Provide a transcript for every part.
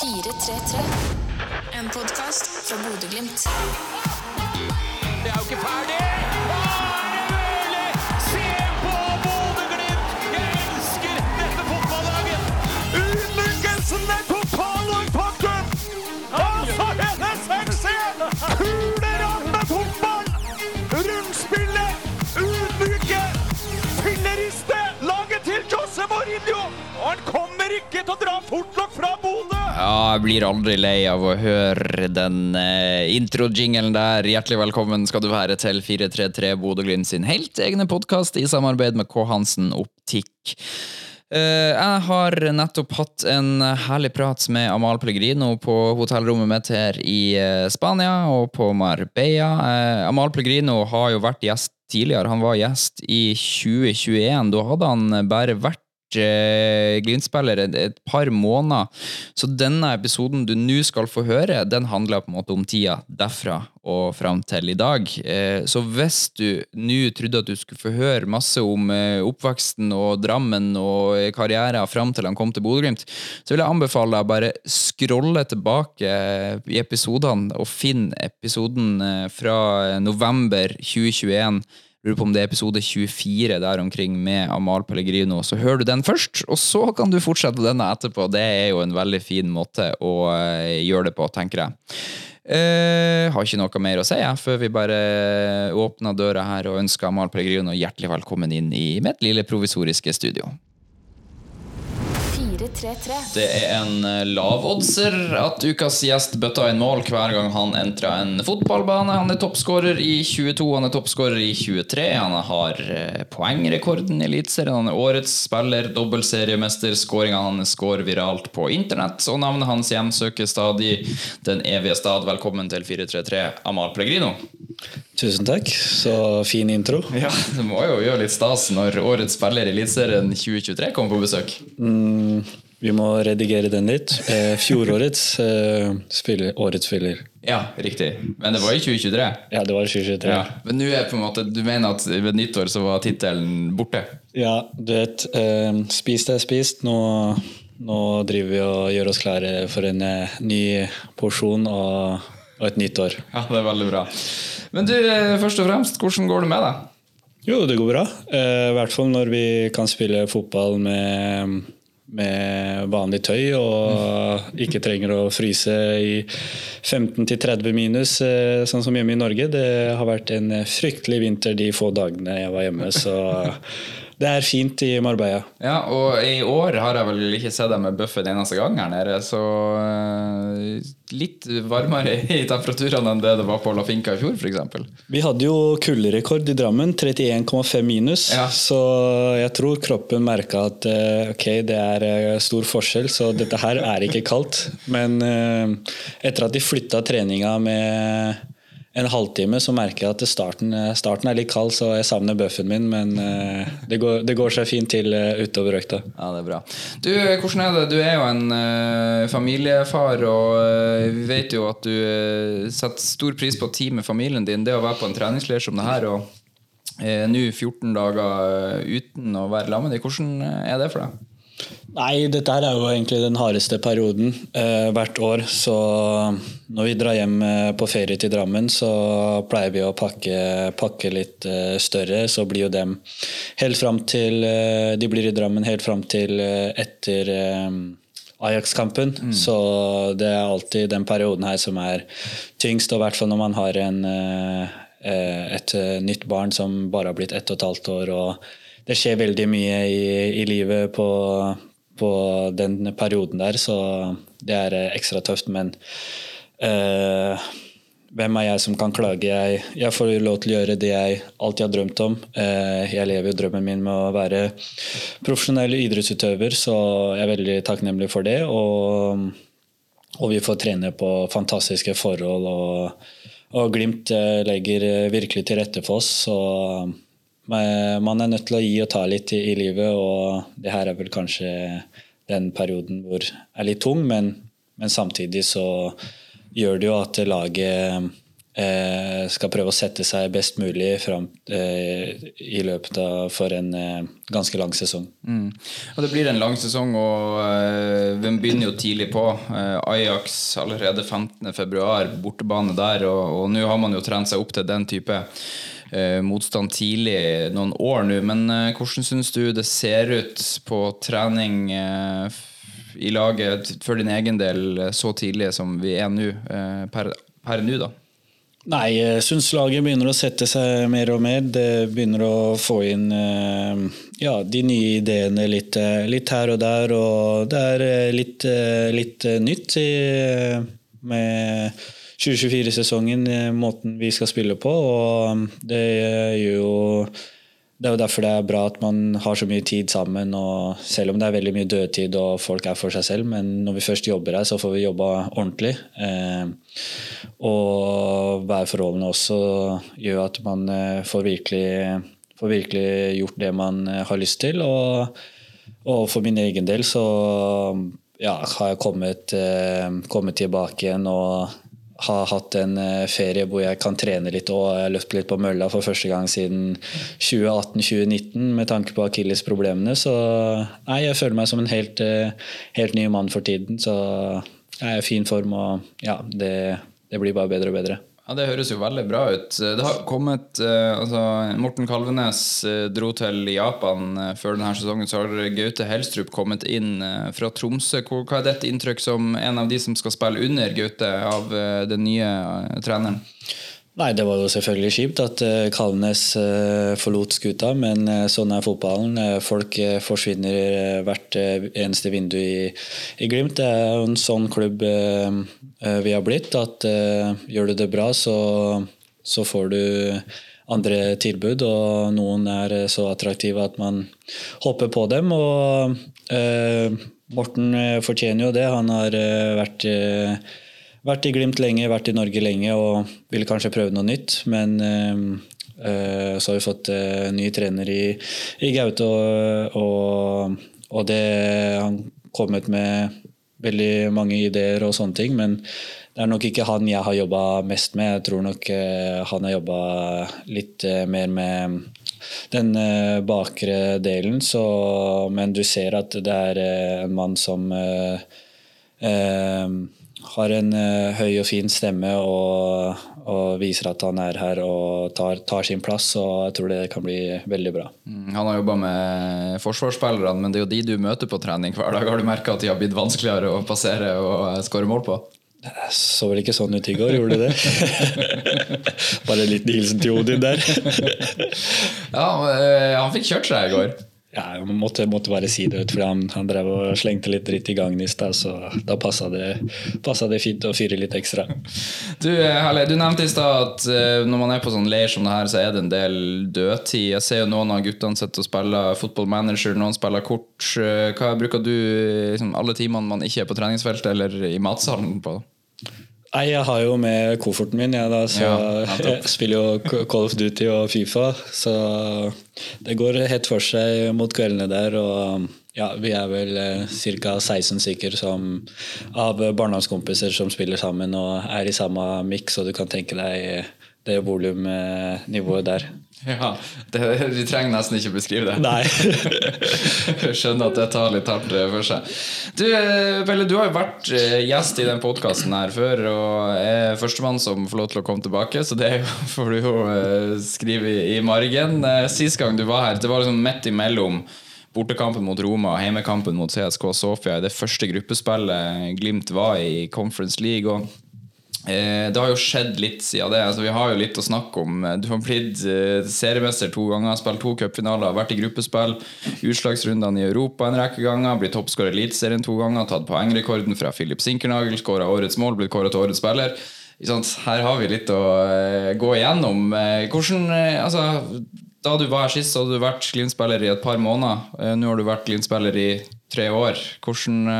433. En podkast fra Bodø-Glimt. Det er jo ikke ferdig! Er er! Altså! Rundspillet! Ydmyke! Filleriste! Laget til Jose Mourinho! Og han kommer ikke til å dra fortlokk fra Bodø! Ja, jeg blir aldri lei av å høre den eh, intro-jingelen der. Hjertelig velkommen skal du være til 433 Bodø-Glimt sin helt egne podkast i samarbeid med K. Hansen Optikk. Eh, jeg har nettopp hatt en herlig prat med Amal Pellegrino på hotellrommet mitt her i eh, Spania og på Marbella. Eh, Amal Pellegrino har jo vært gjest tidligere. Han var gjest i 2021. Da hadde han bare vært eh, Glimt-spiller et, par måneder. Så denne episoden du nå skal få høre, den handler på en måte om tida derfra og fram til i dag. Eh, så hvis du nå trodde at du skulle få høre masse om eh, oppveksten og Drammen og eh, karrieren fram til han kom til Bodø-Glimt, så vil jeg anbefale deg bare scrolle tilbake i episodene og finne episoden fra november 2021. Lurer på om det er episode 24 der omkring med Amal Pellegrino. Så hører du den først, og så kan du fortsette denne etterpå. Det er jo en veldig fin måte å eh, gjøre det på, tenker jeg. Uh, har ikke noe mer å si jeg, før vi bare åpner døra her og ønsker Amal Pellegrino hjertelig velkommen inn i mitt lille provisoriske studio. 433. Det er en eh, lavoddser at ukas gjest bøtta inn mål hver gang han entrer en fotballbane. Han er toppskårer i 22, han er toppskårer i 23. Han har eh, poengrekorden i Eliteserien. Han er årets spiller, dobbeltseriemester. Skåringa hans skår viralt på internett, og navnet hans hjemsøker stadig den evige stad. Velkommen til 433, Amal Pellegrino. Tusen takk. Så fin intro. Ja, Det må jo gjøre litt stas når årets spiller i Eliteserien 2023 kommer på besøk. Mm, vi må redigere den litt. Eh, fjorårets eh, spiller, årets spiller. Ja, riktig. Men det var i 2023. Ja, det var i 2023. Ja, men nå er på en måte Du mener at ved nyttår så var tittelen borte? Ja, du vet. Eh, spist er spist. Nå, nå driver vi og gjør oss klare for en eh, ny porsjon og, og et nytt år. Ja, det er veldig bra. Men du, eh, først og fremst, hvordan går det med deg? Jo, det går bra. Eh, I hvert fall når vi kan spille fotball med, med vanlig tøy og ikke trenger å fryse i 15-30 minus, eh, sånn som hjemme i Norge. Det har vært en fryktelig vinter de få dagene jeg var hjemme, så det er fint i Marbella. Ja, og i år har jeg vel ikke sett deg med Buffen eneste gang her nede, så eh, litt varmere i temperaturene enn det det var på La Finca i fjor, f.eks. Vi hadde jo kulderekord i Drammen, 31,5 minus. Ja. Så jeg tror kroppen merka at eh, ok, det er eh, stor forskjell, så dette her er ikke kaldt. Men etter at de flytta treninga med en halvtime, så merker jeg at starten, eh, starten er litt kald, så jeg savner bøffen min. Men eh, det går, det går seg fint til eh, utover økta. Ja, det er bra. Du, hvordan er det? Du er jo en uh, familiefar, og uh, vi vet jo at du uh, setter stor pris på tid med familien din. Det å være på en treningsleir som det her, og nå 14 dager uten å være dem, hvordan er det for deg? Nei, dette her er jo egentlig den hardeste perioden eh, hvert år. Så når vi drar hjem eh, på ferie til Drammen, så pleier vi å pakke, pakke litt eh, større. Så blir jo dem helt fram til eh, De blir i Drammen helt fram til eh, etter eh, Ajax-kampen. Så det er alltid den perioden her som er tyngst, og i hvert fall når man har en, et nytt barn som bare har blitt ett og et halvt år. og det skjer veldig mye i, i livet på, på den perioden der, så det er eh, ekstra tøft. Men eh, hvem er jeg som kan klage? Jeg, jeg får lov til å gjøre det jeg alltid har drømt om. Eh, jeg lever jo drømmen min med å være profesjonell idrettsutøver, så jeg er veldig takknemlig for det. Og, og vi får trene på fantastiske forhold. og og Glimt legger virkelig til rette for oss. så man er nødt til å gi og ta litt i, i livet, og det her er vel kanskje den perioden hvor det er litt tung, men, men samtidig så gjør det jo at laget eh, skal prøve å sette seg best mulig fram eh, i løpet av for en eh, ganske lang sesong. Mm. Og Det blir en lang sesong, og uh, den begynner jo tidlig på. Uh, Ajax allerede 15.2, bortebane der, og, og nå har man jo trent seg opp til den type uh, motstand tidlig noen år nå. Men hvordan syns du det ser ut på trening i laget for din egen del så tidlig som vi er nå, per, per nå, da? Nei, jeg syns laget begynner å sette seg mer og mer. Det begynner å få inn eh, ja, de nye ideene litt, eh, litt, her og der. Og det er eh, litt, litt nytt med 2024-sesongen, måten vi skal spille på. Og det gjør jo det er jo derfor det er bra at man har så mye tid sammen. og Selv om det er veldig mye dødtid og folk er for seg selv, men når vi først jobber her, så får vi jobba ordentlig. Eh, og værforholdene også gjør at man eh, får virkelig, får virkelig gjort det man eh, har lyst til. Og, og for min egen del så ja, har jeg kommet, eh, kommet tilbake igjen og har hatt en eh, ferie hvor jeg kan trene litt og jeg har løpt litt på mølla for første gang siden 2018-2019 med tanke på akillesproblemene. Så nei, jeg føler meg som en helt, eh, helt ny mann for tiden. Så jeg er i fin form, og ja, det, det blir bare bedre og bedre. Ja, Det høres jo veldig bra ut. Det har kommet, eh, altså Morten Kalvenes eh, dro til Japan eh, før denne sesongen. Så har Gaute Helstrup kommet inn fra Tromsø. Hva er ditt inntrykk som en av de som skal spille under Gaute, av den nye treneren? Nei, Det var jo selvfølgelig kjipt at uh, Kalnes uh, forlot skuta, men uh, sånn er fotballen. folk forsvinner hvert eneste vindu i, i, Glimt. Det er jo en sånn klubb vi har blitt. At gjør du det bra, så, så, får du andre tilbud. Og noen er så attraktive at man hopper på dem. Og Morten fortjener jo det. Han har vært vært i Glimt lenge, vært i Norge lenge og ville kanskje prøve noe nytt. Men uh, så har vi fått uh, ny trener i, i Gaute, og, og, og det har kommet med veldig mange ideer og sånne ting. Men det er nok ikke han jeg har jobba mest med. Jeg tror nok uh, han har jobba litt mer med den bakre delen. Så, men du ser at det er en mann som har en uh, høy og fin stemme og, og, viser at han er her og tar, tar, sin plass. og Jeg tror det kan bli veldig bra. Mm, han har jobba med forsvarsspillerne, men det er jo de du møter på trening hver dag. Har du merka at de har blitt vanskeligere å passere og skåre mål på? Det så vel ikke sånn ut i går, gjorde det det? Bare en liten hilsen til Odin der. ja, eh, han fikk kjørt seg i går. Ja, jeg måtte, måtte, bare si det, ut, for han, han, drev og slengte litt dritt i gangen i stad, så da passa det, det, fint å fyre litt ekstra. Du, Helle, du nevnte i stad at uh, når man er på sånn leir som det her, så er det en del dødtid. Jeg ser jo noen av guttene sitter og spiller football manager, noen spiller kort. Uh, hva bruker du liksom, alle timene man ikke er på treningsfeltet eller i matsalen på? Nei, jeg har jo med kofferten min, jeg, da, så ja, jeg spiller jo Call of Duty og Fifa. Så det går helt for seg mot kveldene der. Og ja, vi er vel eh, ca. 16 stykker av barndomskompiser som spiller sammen og er i samme miks, og du kan tenke deg det volumnivået der. Ja, det, Vi trenger nesten ikke beskrive det. Nei skjønner at det tar litt hardt eh, for seg. Du, eh, Pelle, du har jo vært eh, gjest i den podkasten her før, og er førstemann som får lov til å komme tilbake, så det får du jo skrive i margen. Sist gang du var her, det var liksom midt imellom bortekampen mot Roma og heimekampen mot CSK Sofia i det første gruppespillet Glimt var i Conference League. og det har jo skjedd litt siden det. Altså, vi har jo litt å snakke om. Eh, du har blitt eh, seriemester to ganger, spilt to cupfinaler, vært i gruppespill, utslagsrundene i Europa en rekke ganger, blitt toppskårer i Eliteserien to ganger, tatt poengrekorden fra Philip Sinkernagel, skåra årets mål, blitt kåret til årets spiller. Her har vi litt å gå igjennom. Hvordan, altså, da du var her sist, så hadde du vært Glimt-spiller i et par måneder. Nå har du vært Glimt-spiller i tre år. Hvordan,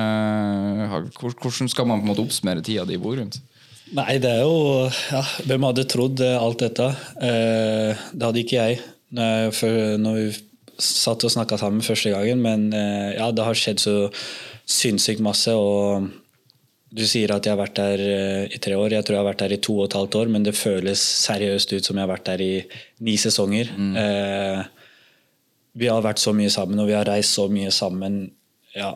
hvordan, skal man på en måte oppsummere tida di i Bodø? Nei, det er jo ja, Hvem hadde trodd alt dette? Eh, det hadde ikke jeg når vi satt og snakka sammen første gangen. Men eh, ja, det har skjedd så sinnssykt masse. Og Du sier at jeg har vært der eh, i tre år. Jeg tror jeg har vært der i to og et halvt år, men det føles seriøst ut som jeg har vært der i ni sesonger. Eh, vi har vært så mye sammen, og vi har reist så mye sammen ja,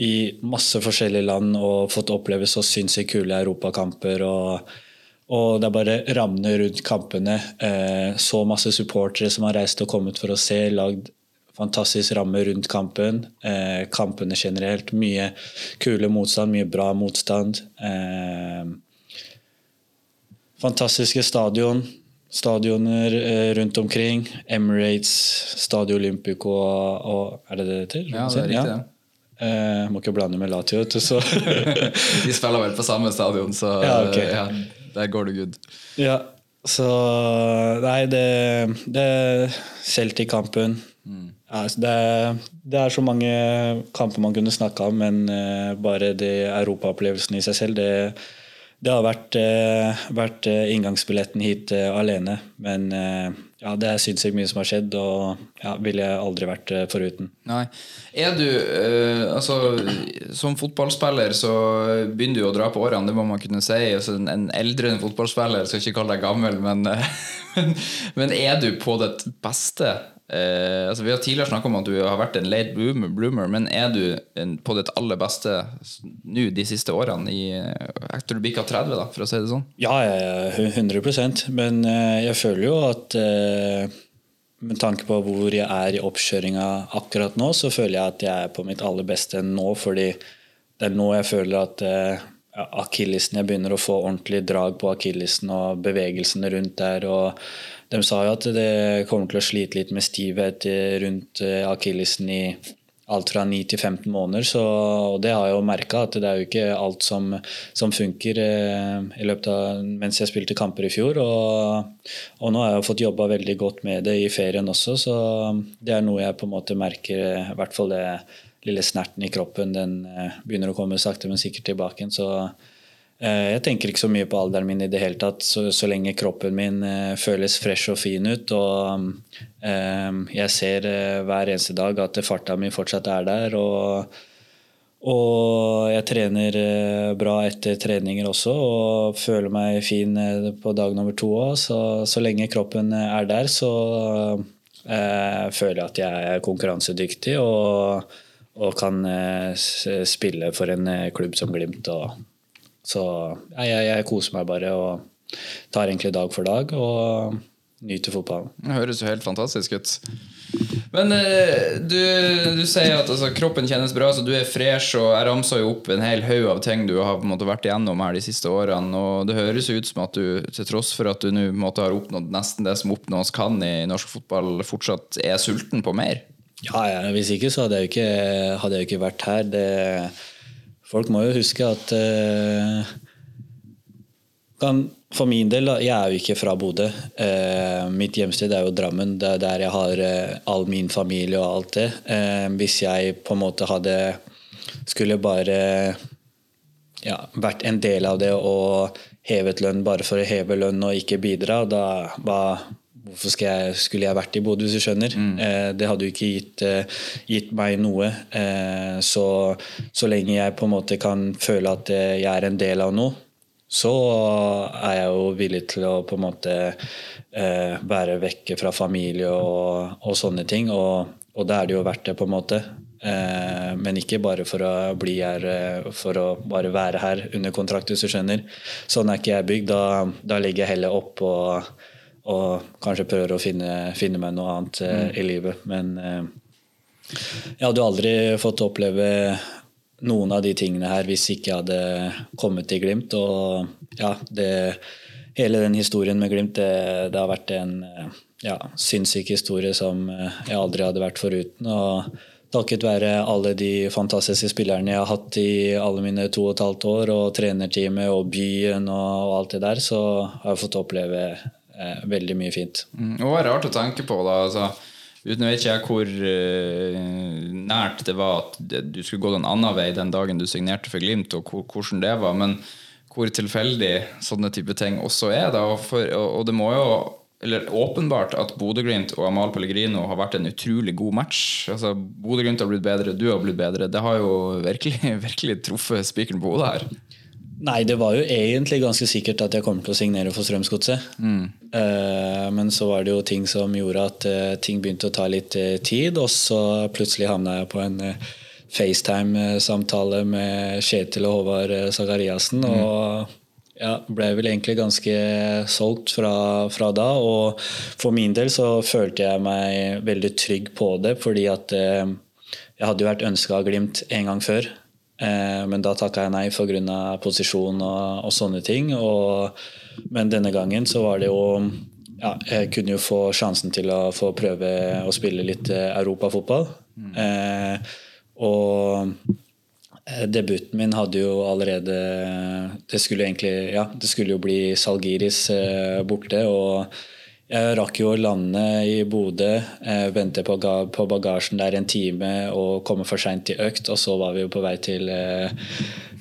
i masse forskjellige land og fått oppleve så sinnssykt kule europakamper. og og det er bare rammene rundt kampene. Eh, så masse supportere som har reist og kommet for å se. Lagd fantastisk ramme rundt kampen. Eh, kampene generelt. Mye kule motstand, mye bra motstand. Eh, fantastiske stadion. Stadioner eh, rundt omkring. Emirates, Stadio Olympico og, og Er det det det heter? Ja, det er riktig. Ja. Eh, må ikke blande med Latio, så De spiller vel på samme stadion, så Ja, okay. ja, der går det good. Ja, så Nei, det, det Celtic-kampen mm. altså, det, det er så mange kamper man kunne snakka om, men uh, bare det europaopplevelsen i seg selv, det, det har vært, uh, vært eh, inngangsbilletten hit eh, alene. Men eh, ja, det er sinnssykt mye som har skjedd, og ja, ville jeg aldri vært eh, foruten. Nei. Er du eh, Altså, som fotballspiller så begynner du å dra på årene, det må man kunne si. Altså, en, eldre fotballspiller, skal ikke kalle deg gammel, men, eh, men, men er du på ditt beste? Eh, altså, vi har tidligere snakka om at du har vært en late bloomer, bloomer men er du en, på ditt aller beste nå de siste årene? I, etter du bikka 30, da, for å si det sånn? Ja, ja, ja, 100% Men eh, jeg føler jo at eh, med tanke på hvor jeg er i oppkjøringa akkurat nå, så føler jeg at jeg er på mitt aller beste nå, fordi det er nå jeg føler at eh, akillesen Jeg begynner å få ordentlig drag på akillesen og bevegelsene rundt der. og De sa jo at det kommer til å slite litt med stivhet eh, rundt eh, akillesen i alt fra 9 til 15 måneder. Så, og det har jeg jo merka, at det er jo ikke alt som, som funker eh, av, mens jeg spilte kamper i fjor. Og, og nå har jeg jo fått jobba veldig godt med det i ferien også, så det er noe jeg på en måte merker, i hvert fall det lille snerten i kroppen, den eh, begynner å komme sakte, men sikkert tilbake igjen. Så jeg tenker ikke så mye på alderen min i det hele tatt, så, så lenge kroppen min eh, føles fresh og fin ut. Og eh, jeg ser eh, hver eneste dag at farta mi fortsatt er der. og og jeg trener eh, bra etter treninger også og føler meg fin eh, på dag nummer to òg. Så, så lenge kroppen er der, så eh, føler jeg at jeg er konkurransedyktig og, og kan eh, spille for en eh, klubb som Glimt. Og, så jeg, jeg, jeg koser meg bare og tar egentlig dag for dag og nyter fotballen. Det høres jo helt fantastisk ut. Men eh, du, du sier at altså, kroppen kjennes bra, så du er fresh, og jeg ramsa jo opp en hel haug av ting du har på en måte vært igjennom her de siste årene, og det høres ut som at du, til tross for at du nå har oppnådd nesten det som oppnås kan i norsk fotball, fortsatt er sulten på mer. Ja, ja, hvis ikke så hadde jeg jo ikke, ikke vært her. Det, folk må jo huske at eh, kan, For min del, jeg er jo ikke fra Bodø. Eh, mitt hjemsted er jo Drammen. Det er der jeg har eh, all min familie og alt det. Eh, hvis jeg på en måte hadde Skulle bare ja, vært en del av det og hevet lønn bare for å heve lønn og ikke bidra, da hva, Hvorfor jeg, skulle jeg vært i Bodø, hvis du skjønner? Eh, det hadde jo ikke gitt, eh, gitt meg noe. Eh, så, så lenge jeg på en måte kan føle at eh, jeg er en del av noe, så er jeg jo villig til å på en måte eh, være vekke fra familie og, og sånne ting. Og, og da er det jo verdt det, på en måte. Eh, men ikke bare for å bli her, eh, for å bare være her under kontrakt, hvis du skjønner. Sånn er ikke jeg bygd. Da, da legger jeg heller opp og, og kanskje prøver å finne, finne meg noe annet eh, i livet. Men eh, jeg hadde jo aldri fått oppleve noen av de tingene her hvis ikke jeg hadde kommet til Glimt. Og ja, det, hele den historien med Glimt, det, det har vært en eh, ja, sinnssyk historie som eh, jeg aldri hadde vært foruten. og Takket være alle de fantastiske spillerne jeg har hatt i alle mine to og et halvt år, og trenerteamet og byen og, og alt det der, så har jeg fått oppleve eh, veldig mye fint. Mm, Og det er rart å tenke på, da. Altså, uten vet ikke jeg hvor uh, nært det var at det- du skulle gå en annen vei den dagen du signerte for Glimt, og hvor, hvordan det var, men hvor tilfeldig sånne type ting også er. Da, og, for, og, og det må jo eller åpenbart at Bodø-Glimt og Amal Pellegrino har vært en utrolig god match. Altså, Bodø-Glimt har blitt bedre, du har blitt bedre. Det har jo virkelig, virkelig truffet spikeren på hodet her. Nei, det var jo egentlig ganske sikkert at jeg kommer til å signere for Strømsgodset. Eh, men så var det jo ting som gjorde at eh, ting begynte å ta litt eh, tid, og så plutselig havna jeg på en eh, FaceTime-samtale med Kjetil og Håvard eh, Sakariassen. Og ja, ble vel egentlig ganske solgt fra, fra da. Og for min del så følte jeg meg veldig trygg på det, fordi at eh, jeg hadde jo vært ønska av Glimt en gang før. Eh, men da takka jeg nei pga. posisjon og, og sånne ting. Og, men denne gangen så var det jo ja, Jeg kunne jo få sjansen til å få prøve å spille litt europafotball. Mm. Eh, og eh, debuten min hadde jo allerede Det skulle egentlig Ja, det skulle jo bli Salgiris eh, borte. og jeg rakk jo å lande i Bodø, eh, vente på, på bagasjen der en time og komme for seint til økt, og så var vi jo på vei til, eh,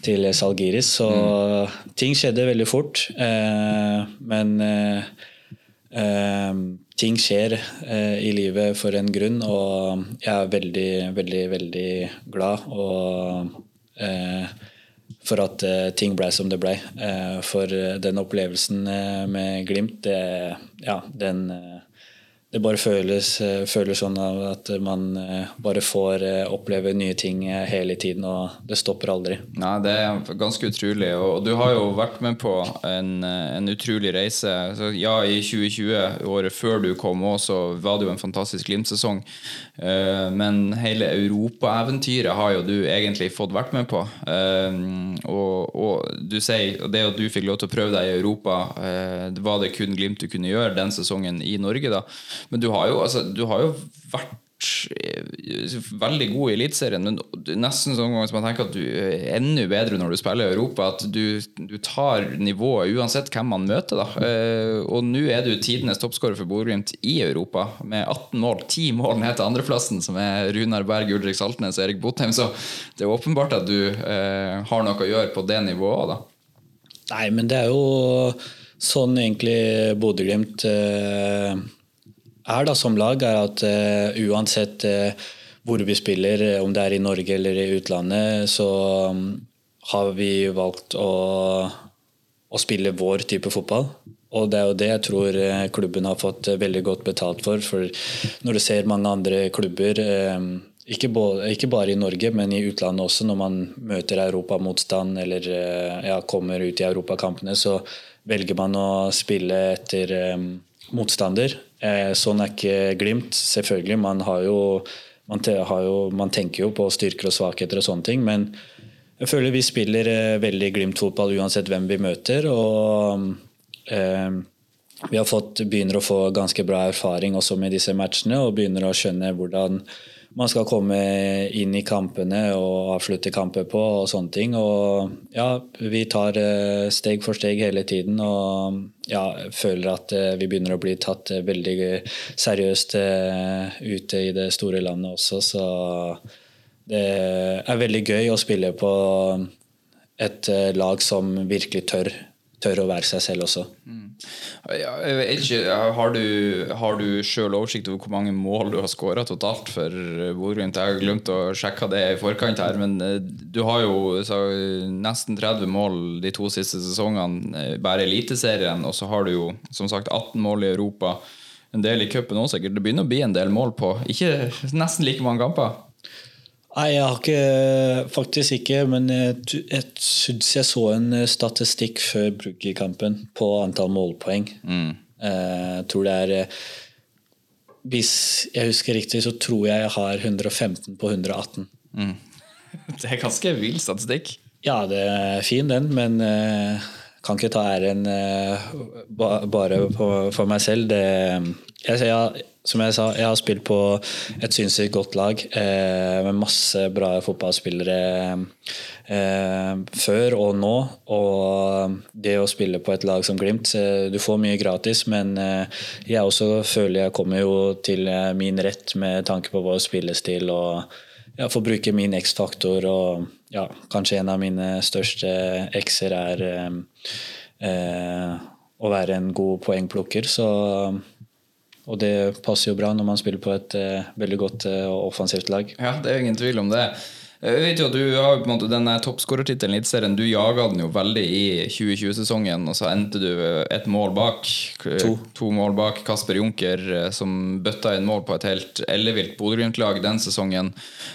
til Salgiris. Så ting skjedde veldig fort. Eh, men ting skjer i livet for en grunn, og jeg er veldig, veldig, veldig glad. Og for at eh, ting ble som det ble. Eh, for eh, den opplevelsen med Glimt, det, ja, den Det bare føles, føles sånn at man bare får oppleve nye ting hele tiden, og det stopper aldri. Nei, det er ganske utrolig. Og du har jo vært med på en, en utrolig reise. Ja, i 2020, året før du kom òg, så var det jo en fantastisk Glimt-sesong. Eh, Men hele europaeventyret har jo du egentlig fått vært med på. Eh, Og, og du sier det at du fikk lov til å prøve deg i Europa, eh, var det kun Glimt du kunne gjøre den sesongen i Norge, da. Men du har jo, altså, du har jo vært veldig god i Eliteserien, men nesten sånn gang som man tenker at du er enda bedre når du spiller i Europa. At du, du tar nivået uansett hvem man møter. Da. Eh, Og nå er du tidenes toppskårer for Bodø-Glimt i Europa, med 18 mål. 10 mål ned til andreplassen, som er Runar Berg, Ulrik Saltnes og Erik Botheim. Så det er åpenbart at du eh, har noe å gjøre på det nivået. da. Nei, men det er jo sånn egentlig Bodø-Glimt eh, er da som lag, er at uh, uansett uh, hvor vi spiller, eh, om det er i Norge eller i utlandet, så um, har vi valgt å, å spille vår type fotball. Og det er jo det jeg tror klubben har fått veldig godt betalt for. For når du ser mange andre klubber, ikke, både, ikke bare i Norge, men i utlandet også, når man møter europamotstand eller ja, kommer ut i europakampene, så velger man å spille etter motstander. Eh, sånn er ikke Glimt, selvfølgelig. Man, jo, man, jo, man tenker jo på styrker og svakheter og sånne ting, men jeg føler vi spiller eh, veldig Glimt-fotball uansett hvem vi møter. og eh, vi fått, begynner å få ganske bra erfaring også med disse matchene og begynner å skjønne hvordan man skal komme inn i kampene og avslutte kamper på og sånne ting. Og ja, vi tar eh, steg for steg hele tiden og ja, føler at eh, vi begynner å bli tatt eh, veldig seriøst ute i det store landet også, så det er veldig gøy å spille på et lag som virkelig tør, tør å være seg selv også. Ja, ikke, har du, har du sjøl oversikt over hvor mange mål du har skåra totalt for Bodø-Glimt? Jeg har glemt å sjekke det i forkant her, men eh, du har jo så, nesten 30 mål de to siste sesongene, eh, bare Eliteserien, og så har du jo som sagt 18 mål i Europa. En del i cupen òg, sikkert. Det begynner å bli en del mål på ikke nesten like mange kamper. Nei, jeg har ikke Faktisk ikke, men jeg, jeg syns jeg så en eh, statistikk før Brugge-kampen på antall målpoeng. Mm. Jeg tror det er eh, Hvis jeg husker riktig, så tror jeg jeg har 115 på 118. Det er ganske vill statistikk. Ja, det er fin den, men eh, kan ikke ta æren eh, bare på, for meg selv. Det, jeg, jeg, som jeg sa, jeg har spilt på et sinnssykt godt lag eh, med masse bra fotballspillere eh, før og nå. Og det å spille på et lag som Glimt Du får mye gratis, men eh, jeg også føler jeg kommer jo til eh, min rett med tanke på vår spillestil. og ja, får bruke min X-faktor. Og ja, kanskje en av mine største X-er er eh, å være en god poengplukker. Så, og det passer jo bra når man spiller på et uh, veldig godt og offensivt lag. Ja, det er ingen tvil om det. Jeg vet jo at Du har på en måte denne toppskårertittelen i Eliteserien. Du jaga den jo veldig i 2020-sesongen, og så endte du et mål bak. To. to mål bak Kasper Junker, eh, som bøtta inn mål på et helt ellevilt Bodø-Glimt-lag den sesongen.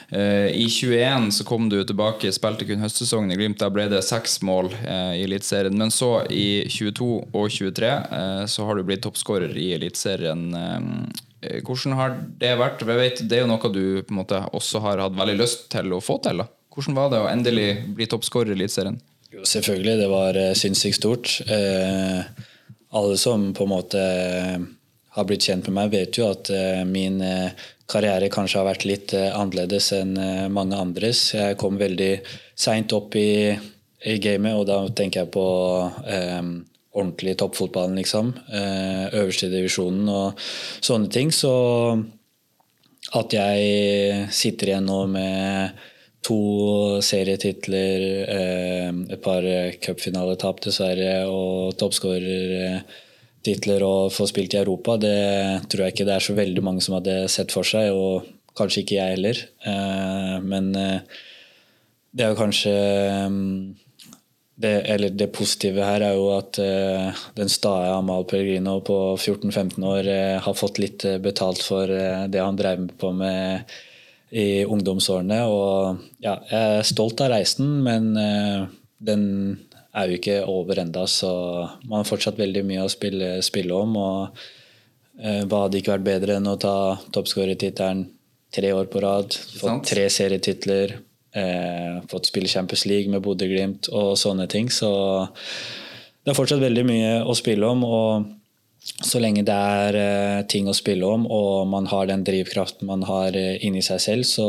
Eh, I 21 så kom du tilbake, spilte kun høstsesongen i Glimt. Da ble det seks mål eh, i Eliteserien. Men så, i 22 og 23, så har du blitt toppskårer i Eliteserien. Eh, Hvordan har det vært? Jeg vet, det er jo noe du på en måte også har hatt veldig lyst til å få til. da. Hvordan var det å endelig bli toppskårer i Eliteserien? Selvfølgelig, det var eh, sinnssykt stort. Eh, alle som på en måte eh, har blitt kjent med meg, vet jo at min karriere kanskje har vært litt annerledes enn mange andres. Jeg kom veldig seint opp i, i gamet, og da tenker jeg på eh, ordentlig toppfotballen, liksom. Eh, øverste divisjonen og sånne ting. Så at jeg sitter igjen nå med to serietitler, eh, et par cupfinaletap dessverre, og toppskårertitler og få spilt i Europa, det tror jeg ikke det er så veldig mange som hadde sett for seg, og kanskje ikke jeg heller. Eh, men det er jo kanskje mm, det, eller det positive her er jo at uh, den stae Amal Pellegrino på 14-15 år uh, har fått litt uh, betalt for det han drev på med i ungdomsårene. Og ja, jeg er stolt av reisen, men den er jo ikke over enda, så man har fortsatt veldig mye å spille, spille om. og Hva hadde ikke vært bedre enn å ta toppskårertittelen tre år på rad, få tre serietitler Eh, fått spille Champions League med Bodø-Glimt og sånne ting. Så det er fortsatt veldig mye å spille om. og så lenge det er eh, ting å spille om, og man har den drivkraften man har eh, inni seg selv, så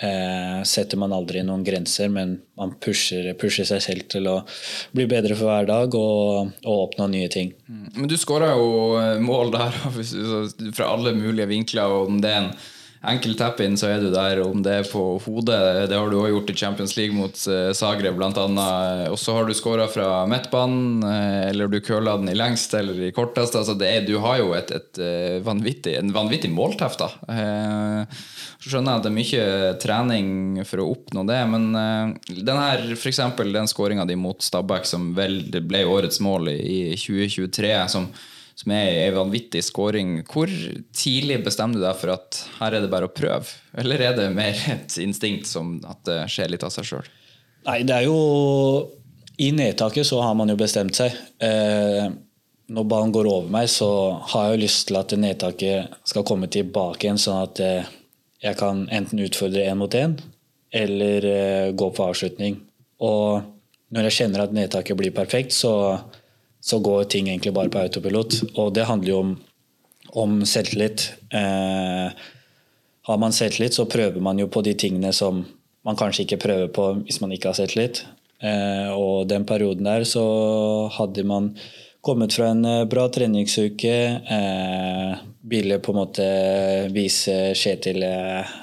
eh, setter man aldri noen grenser, men man pusher, pusher, seg selv til å bli bedre for hver dag og, og oppnå nye ting. Men du skåra jo mål der fra alle mulige vinkler, og det er en enkel tap-in, så er du der. Om det er på hodet, det har du òg gjort i Champions League mot uh, Zagreb bl.a. Og så har du skåra fra midtbanen, uh, eller du curla den i lengst eller i kortest. Altså er, du har jo et, et, uh, vanvittig, en vanvittig målteft. da. Så skjønner jeg at det er mye trening for å oppnå det, men den her, f.eks. den skåringa di mot Stabæk, som vel ble årets mål i 2023, som som er ei vanvittig scoring. Hvor tidlig bestemmer du deg for at her er det bare å prøve? Eller er det mer et instinkt som at det skjer litt av seg sjøl? Nei, det er jo I nedtaket så har man jo bestemt seg. Eh, når ballen går over meg, så har jeg jo lyst til at nedtaket skal komme tilbake igjen, sånn at eh, jeg kan enten utfordre én mot én, eller eh, gå på avslutning. Og når jeg kjenner at nedtaket blir perfekt, så så går ting egentlig bare på autopilot. Og det handler jo om, om selvtillit. Eh, har man selvtillit, så prøver man jo på de tingene som man kanskje ikke prøver på hvis man ikke har selvtillit. Eh, og den perioden der så hadde man kommet fra en eh, bra treningsuke. Eh, ville på en måte vise Kjetil eh,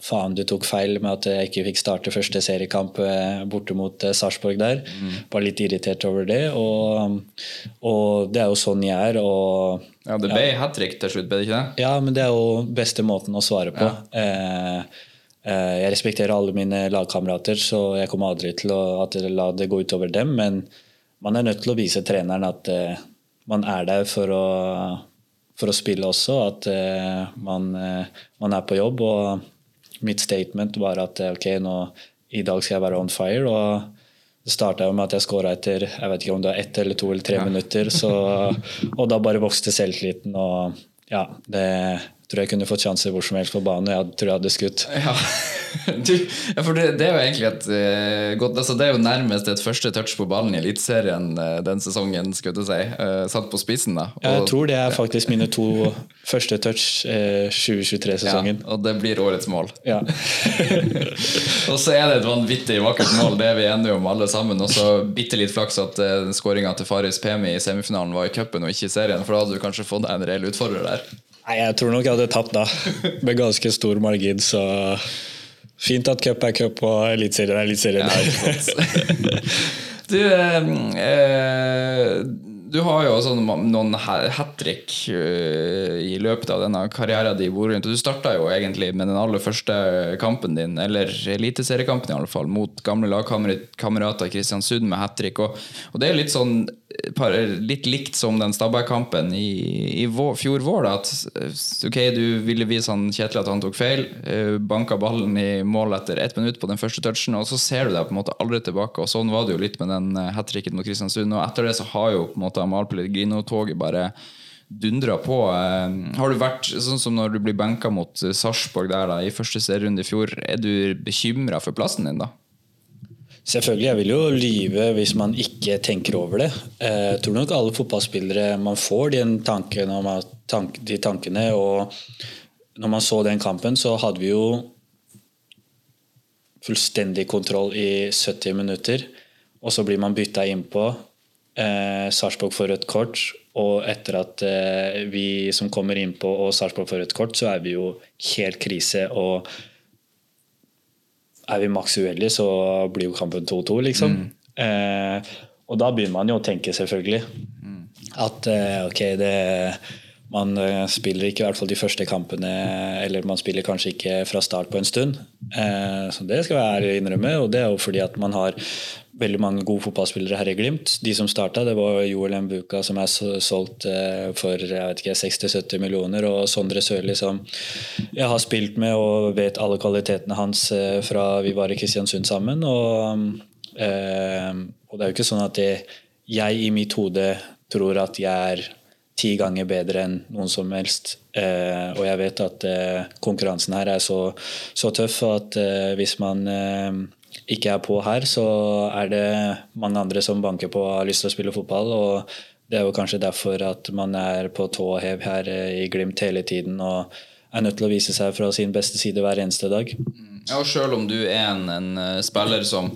faen, du tok feil med at jeg ikke fikk starte første seriekamp eh, borte mot eh, Sarpsborg der. Mm. Var litt irritert over det. Og, og, det er jo sånn jeg er. Og, ja, det ble ja. hat trick til slutt, ble det ikke det? Ja, men det er jo beste måten å svare på. Ja. Eh, eh, jeg respekterer alle mine lagkamerater, så jeg kommer aldri til å la det gå utover dem. Men man er nødt til å vise treneren at eh, man er der for å, for å spille også. At uh, man, man er på jobb. og mitt statement var at ok, nå, i dag skal jeg være on fire. og det starta med at jeg skåra etter jeg vet ikke om det var ett eller to eller tre ja. minutter. Så, og da bare vokste selvtilliten. og ja, det tror jeg kunne fått sjanser hvor som helst på banen. Jeg tror jeg hadde skutt. Ja, du, ja for det, det, er jo egentlig et uh, godt altså Det er jo nærmest et første touch på ballen i Eliteserien uh, den sesongen, skulle du si. Uh, satt på spissen, da. Og, jeg tror det er faktisk mine to første touch 2023-sesongen. Ja, og det blir årets mål. Ja. og så er det et vanvittig vakkert mål, det er vi enige om alle sammen. Og så bitte litt flaks at uh, skåringa til Faris Pemi i semifinalen var i cupen og ikke i serien, for da hadde du kanskje fått deg en reell utfordrer der. Nei, Jeg tror nok jeg hadde tapt da, med ganske stor margin. Så fint at cup er cup og eliteserien er eliteserien. Ja, du, eh, eh, Du har jo også noen hat trick uh, i løpet av denne karrieren din i Bodø-Glimt. Du starta jo egentlig med den aller første kampen din, eller eliteseriekampen i alle fall, mot gamle lagkamerater Kristiansund med hat trick. Og, og, det er litt sånn litt likt som den Stabæk-kampen i, i vår, fjor vår. Da, at ok, du ville vise han Kjetil at han tok feil, uh, banka ballen i mål etter ett minutt på den første touchen, og så ser du deg på en måte aldri tilbake. Og sånn var det jo litt med den hat tricken mot Kristiansund. Og etter det så har jo på en måte Amahl Pellegrino-toget bare dundra på. Eh, har du vært sånn som når du blir benka mot Sarpsborg der da, i første serierunde i fjor, er du bekymra for plassen din da? Selvfølgelig, jeg vil jo lyve hvis man ikke tenker over det. Eh, jeg tror nok alle fotballspillere man får de tankene, de tankene og når man så den kampen, så hadde vi jo fullstendig kontroll i 70 minutter. Og så blir man bytta innpå. Eh, Sarpsborg får rødt kort, og etter at eh, vi som kommer innpå og Sarpsborg får rødt kort, så er vi jo helt krise. Og er vi maks uheldige, så blir jo kampen 2-2, liksom. Mm. Eh, og da begynner man jo å tenke, selvfølgelig, mm. at eh, ok, det man eh, spiller ikke i hvert fall de første kampene, eller man spiller kanskje ikke fra start på en stund. Eh, så Det skal jeg innrømme, og det er jo fordi at man har veldig mange gode fotballspillere her i Glimt. De som starta, det var Joel Mbuka som er solgt eh, for 60-70 millioner, og Sondre Sørli som jeg har spilt med og vet alle kvalitetene hans fra vi var i Kristiansund sammen. Og, og det er jo ikke sånn at det, jeg i mitt hode tror at jeg er ti ganger bedre enn noen som helst. Eh, og jeg vet at eh, konkurransen her er så, så tøff at eh, hvis man eh, ikke er på her, så er det mange andre som banker på og har lyst til å spille fotball. og Det er jo kanskje derfor at man er på tå og hev her eh, i Glimt hele tiden og er nødt til å vise seg fra sin beste side hver eneste dag. Ja, og Selv om du er en, en eh, spiller som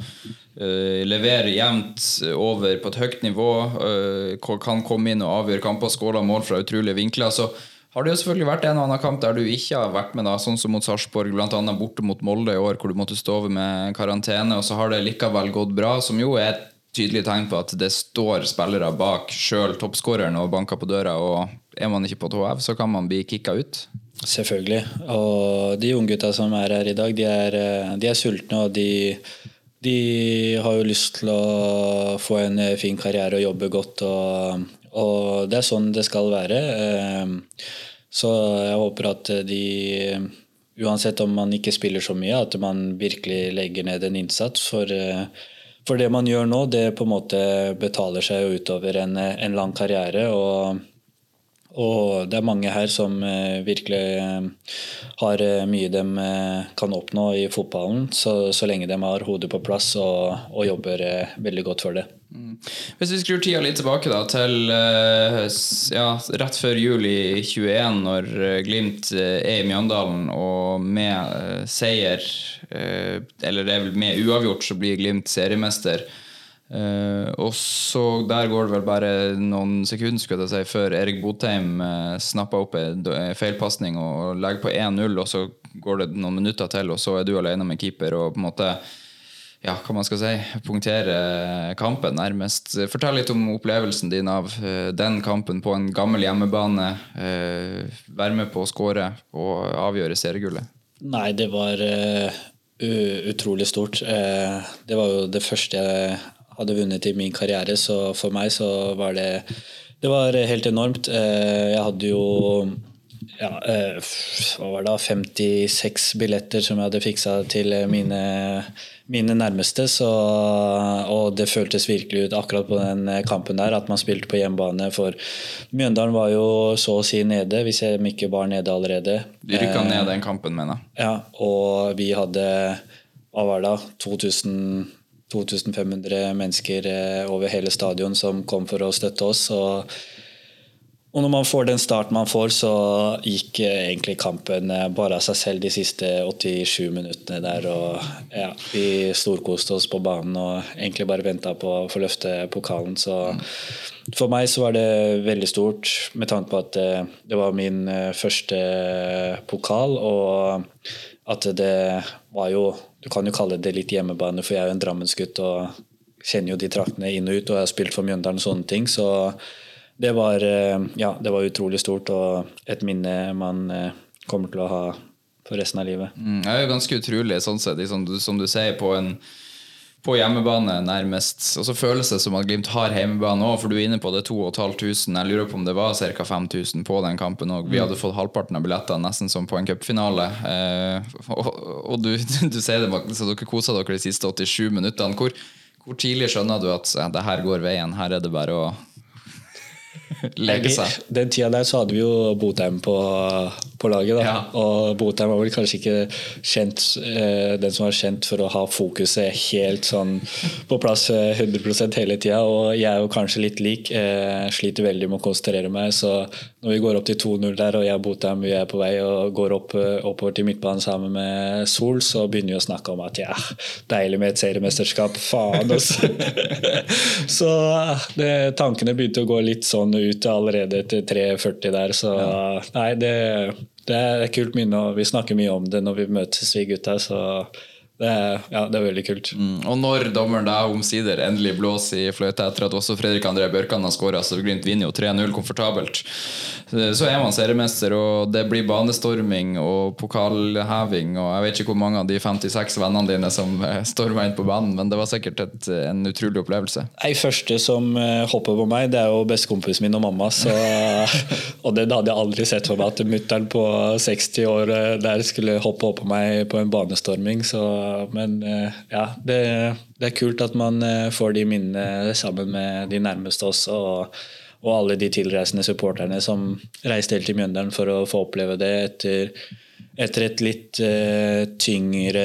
Uh, leverer jevnt over på et høyt nivå, uh, kan komme inn og avgjøre kamper, skåre mål fra utrolige vinkler. Så har det jo selvfølgelig vært en og annen kamp der du ikke har vært med, da, sånn som mot Sarpsborg, bl.a. borte mot Molde i år, hvor du måtte stå over med karantene, og så har det likevel gått bra, som jo er et tydelig tegn på at det står spillere bak sjøl toppskåreren og banker på døra, og er man ikke på tå så kan man bli kicka ut. Selvfølgelig. Og de unggutta som er her i dag, de er, eh, de er sultne, og de de har jo lyst til å få en eh, fin karriere og jobbe godt. Og, og det er sånn det skal være. Eh, så jeg håper at de, uansett om man ikke spiller så mye, at man virkelig legger ned en innsats. For, eh, for det man gjør nå, det på en måte betaler seg utover en, en lang karriere. og og det er mange her som eh, virkelig eh, har mye de kan oppnå i fotballen, så, så lenge de har hodet på plass og, og jobber veldig godt for det. Hvis vi skrur tida litt tilbake da, til ja, rett før jul i 21, når Glimt er i Mjøndalen og med seier, eller det er vel med uavgjort, så blir Glimt seriemester. Og så Der går det vel bare noen sekunder skulle jeg si, før Erik Botheim snapper opp en feilpasning og legger på 1-0, og så går det noen minutter til, og så er du alene med keeper og på en måte ja, hva man skal si, punktere kampen, nærmest. Fortell litt om opplevelsen din av uh, den kampen på en gammel hjemmebane. Uh, være med på å skåre og avgjøre seriegullet. Nei, det var utrolig stort. det var jo det første jeg hadde vunnet i min karriere, så for meg så var det det var helt enormt. Uh, jeg hadde jo ja, eh, hva var det, 56 billetter som jeg hadde fiksa til mine, mine nærmeste. Så, og det føltes virkelig ut akkurat på den kampen der at man spilte på hjemmebane. For Mjøndalen var jo så å si nede, hvis jeg ikke var nede allerede. De rykka ned den kampen, mener jeg. Ja, og vi hadde hva var det, 2000 2500 mennesker eh, over hele stadion som kom for å støtte oss. Og, og når man får den starten man får, så gikk eh, egentlig kampen eh, bare av seg selv de siste 87 minuttene der. Og ja, vi storkoste oss på banen og egentlig bare venta på å få løfte pokalen. Så for meg så var det veldig stort med tanke på at det var min første pokal. og at det var jo Du kan jo kalle det litt hjemmebane, for jeg er jo en Drammensgutt og kjenner jo de traktene inn og ut, og jeg har spilt for Mjøndalen og sånne ting. Så det var, eh, ja, det var utrolig stort, og et minne man eh, kommer til å ha for resten av livet. Mm, det er jo ganske utrolig, sånn sett, liksom, som du sier, på en på hjemmebane nærmest. Og så føles det som at Glimt har hjemmebane òg, for du er inne på det 2500. Jeg lurer på om det var ca. 5000 på den kampen òg. Vi hadde fått halvparten av billettene, nesten som på en cupfinale. Eh, og og du, du sier det, så dere kosa dere de siste 87 minuttene. Hvor, hvor tidlig skjønner du at ja, det her går veien, her er det bare å leke seg? Den tida der så hadde vi jo Botheim på, på laget. Da. Ja. Og Botheim var vel kanskje ikke kjent, eh, den som var kjent for å ha fokuset helt sånn på plass eh, 100% hele tida. Og jeg er jo kanskje litt lik. Eh, sliter veldig med å konsentrere meg. Så når vi går opp til 2-0 der, og jeg og Botheim vi er på vei og går opp, eh, oppover til midtbanen sammen med Sol, så begynner vi å snakke om at ja, deilig med et seriemesterskap. Faen, altså. så det, tankene begynte å gå litt sånn ut allerede etter 3.40 der, så nei, det, det er et kult minne, og vi snakker mye om det når vi møtes, vi gutta, så det er, ja, det er veldig kult. Mm, Og når dommeren da omsider endelig blåser i fløyta etter at også Fredrik André Bjørkan har skåra, så Glimt vinner jo 3-0 komfortabelt, så er man seriemester, og det blir banestorming og pokalheving, og jeg vet ikke hvor mange av de 56 vennene dine som storma inn på banen, men det var sikkert et, en utrolig opplevelse. Ei første som eh, hopper på meg, det er jo bestekompisen min og mamma. Så, og det hadde jeg aldri sett for meg, at mutter'n på 60 år eh, der skulle hoppe opp på meg på en banestorming. Så, men eh, ja, det, det er kult at man eh, får de minnene sammen med de nærmeste også. Og, og alle de tilreisende supporterne som reiste helt til Mjøndalen for å få oppleve det etter, etter et litt uh, tyngre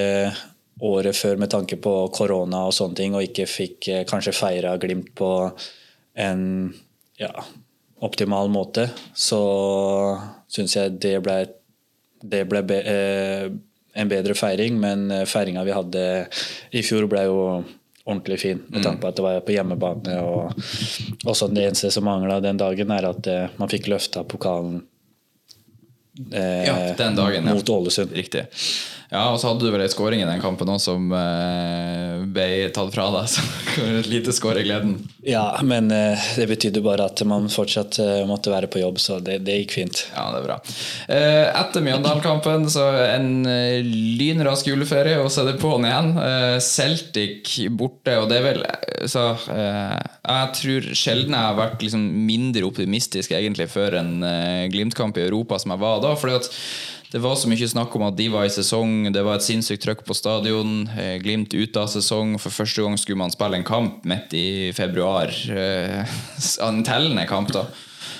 året før med tanke på korona og sånne ting, og ikke fikk uh, kanskje feira Glimt på en ja, optimal måte, så syns jeg det ble, det ble eh, en bedre feiring. Men eh, feiringa vi hadde i fjor, ble jo ordentlig fin, med tanke på at det var på hjemmebane. Og også det eneste som mangla den dagen, er at eh, man fikk løfta pokalen eh, Ja, den dagen, mot Ålesund. Riktig. Ja, og så hadde du vel ei skåring i den kampen òg som eh, ble tatt fra deg. Så et lite skår i gleden. Ja, men eh, det betydde bare at man fortsatt eh, måtte være på jobb, så det, det gikk fint. Ja, det er bra. Eh, Etter Mjøndalen-kampen så en eh, lynrask juleferie, og så er det på'n igjen. Eh, Celtic borte, og det er vel Så eh, jeg tror sjelden jeg har vært liksom mindre optimistisk egentlig før en Glimt-kamp i Europa som jeg var da. fordi at det var så mye snakk om at de var i sesong, det var et sinnssykt trøkk på stadion. eh, Glimt ute av sesong. For første gang skulle man spille en kamp midt i februar. eh, En tellende kamp, da.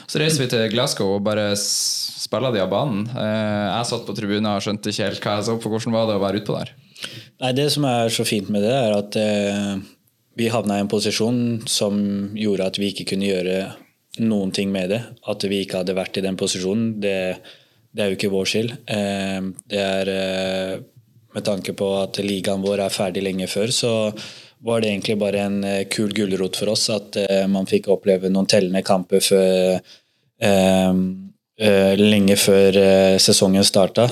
Så reiser vi til Glasgow og bare spiller de av banen. Eh, Jeg satt på tribunen og skjønte ikke helt hva jeg så på. Hvordan var det å være utpå der? Nei, Det som er så fint med det, er at vi havna i en posisjon som gjorde at vi ikke kunne gjøre noen ting med det. At vi ikke hadde vært i den posisjonen, det, det er jo ikke vår skyld. Eh, det er eh, med tanke på at ligaen vår er ferdig lenge før, så var det egentlig bare en eh, kul gulrot for oss at eh, man fikk oppleve noen tellende kamper før eh, eh, lenge før sesongen starta.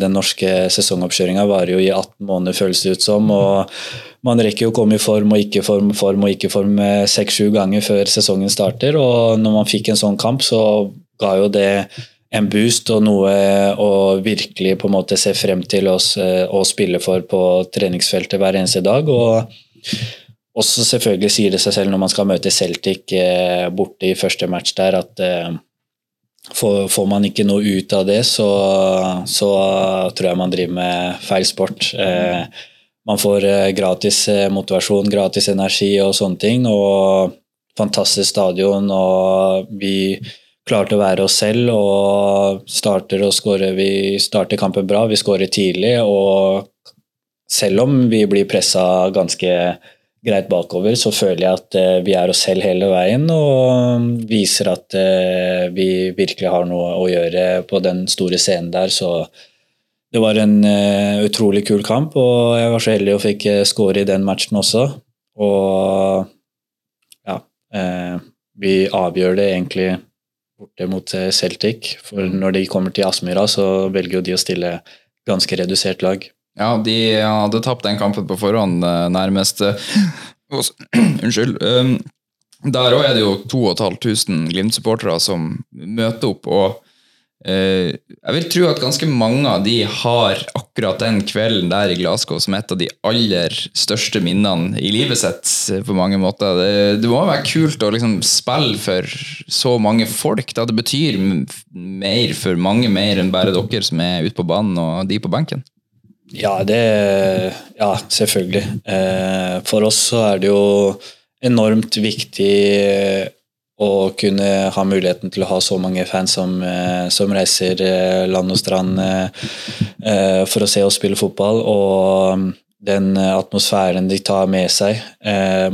Den norske sesongoppkjøringa varer jo i 18 måneder, føles det ut som. og Man rekker jo å komme i form og ikke form, form og ikke form seks-sju ganger før sesongen starter. og Når man fikk en sånn kamp, så ga jo det en boost og noe å virkelig på en måte se frem til oss å spille for på treningsfeltet hver eneste dag. og også selvfølgelig sier det seg selv når man skal møte Celtic eh, borte i første match der, at eh, får, man ikke noe ut av det, så, så tror jeg man driver med feil sport. Eh, man får eh, gratis eh, motivasjon, gratis energi og sånne ting, og fantastisk stadion, og vi klarte å være oss selv og starter å score. Vi starter kampen bra, vi skårer tidlig, og selv om vi blir pressa ganske greit bakover, så føler jeg at eh, vi er oss selv hele veien og viser at eh, vi virkelig har noe å gjøre på den store scenen der. Så det var en eh, utrolig kul kamp, og jeg var så heldig og fikk score i den matchen også. Og ja Vi avgjør det egentlig borte mot eh, Celtic, for når de kommer til Aspmyra, så velger jo de å stille ganske redusert lag. Ja, de hadde tapt den kampen på forhånd, eh, nærmest. Unnskyld. Um, der òg er det jo 2500 Glimt-supportere som møter opp, og eh, jeg vil tro at ganske mange av de har akkurat den kvelden der i Glasgow som et av de aller største minnene i livet sitt, eh, på mange måter. Det, det må være kult å liksom spille for så mange folk. Da. Det betyr mer for mange mer enn bare dere som er ute på banen og de på benken. Ja, det Ja, selvfølgelig. Eh, For oss så er det jo enormt viktig å kunne ha muligheten til å ha så mange fans som, eh, som reiser eh, land og strand eh, for å se oss spille fotball. Og den atmosfæren de tar med seg.